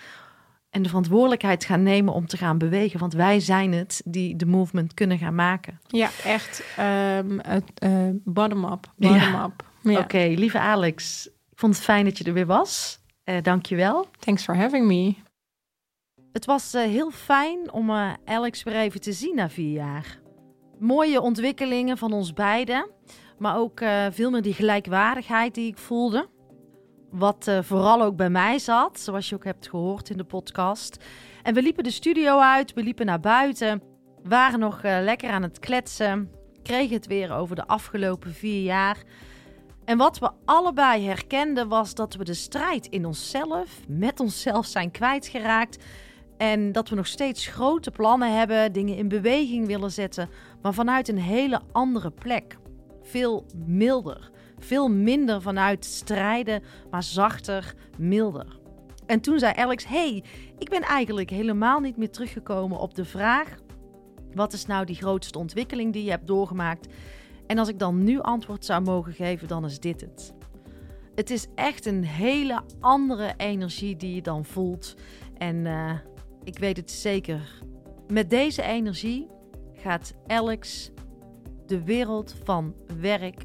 en de verantwoordelijkheid gaan nemen om te gaan bewegen. Want wij zijn het die de movement kunnen gaan maken. Ja, echt eh, bottom-up. Ja. Bottom-up. Ja. Oké, lieve Alex, ik vond het fijn dat je er weer was. Eh Dank je wel. Thanks for having me. Het was eh, heel fijn om Alex weer even te zien na vier jaar. Mooie ontwikkelingen van ons beiden, maar ook veel meer die gelijkwaardigheid die ik voelde. Wat eh, vooral ook bij mij zat, zoals je ook hebt gehoord in de podcast. En we liepen de studio uit, we liepen naar buiten, waren nog eh, lekker aan het kletsen, kregen het weer over de afgelopen vier jaar. En wat we allebei herkenden was dat we de strijd in onszelf, met onszelf zijn kwijtgeraakt. En dat we nog steeds grote plannen hebben, dingen in beweging willen zetten, maar vanuit een hele andere plek. Veel milder. Veel minder vanuit strijden, maar zachter, milder. En toen zei Alex: hey, ik ben eigenlijk helemaal niet meer teruggekomen op de vraag: wat is nou die grootste ontwikkeling die je hebt doorgemaakt? En als ik dan nu antwoord zou mogen geven, dan is dit het. Het is echt een hele andere energie die je dan voelt. En uh, ik weet het zeker. Met deze energie gaat Alex de wereld van werk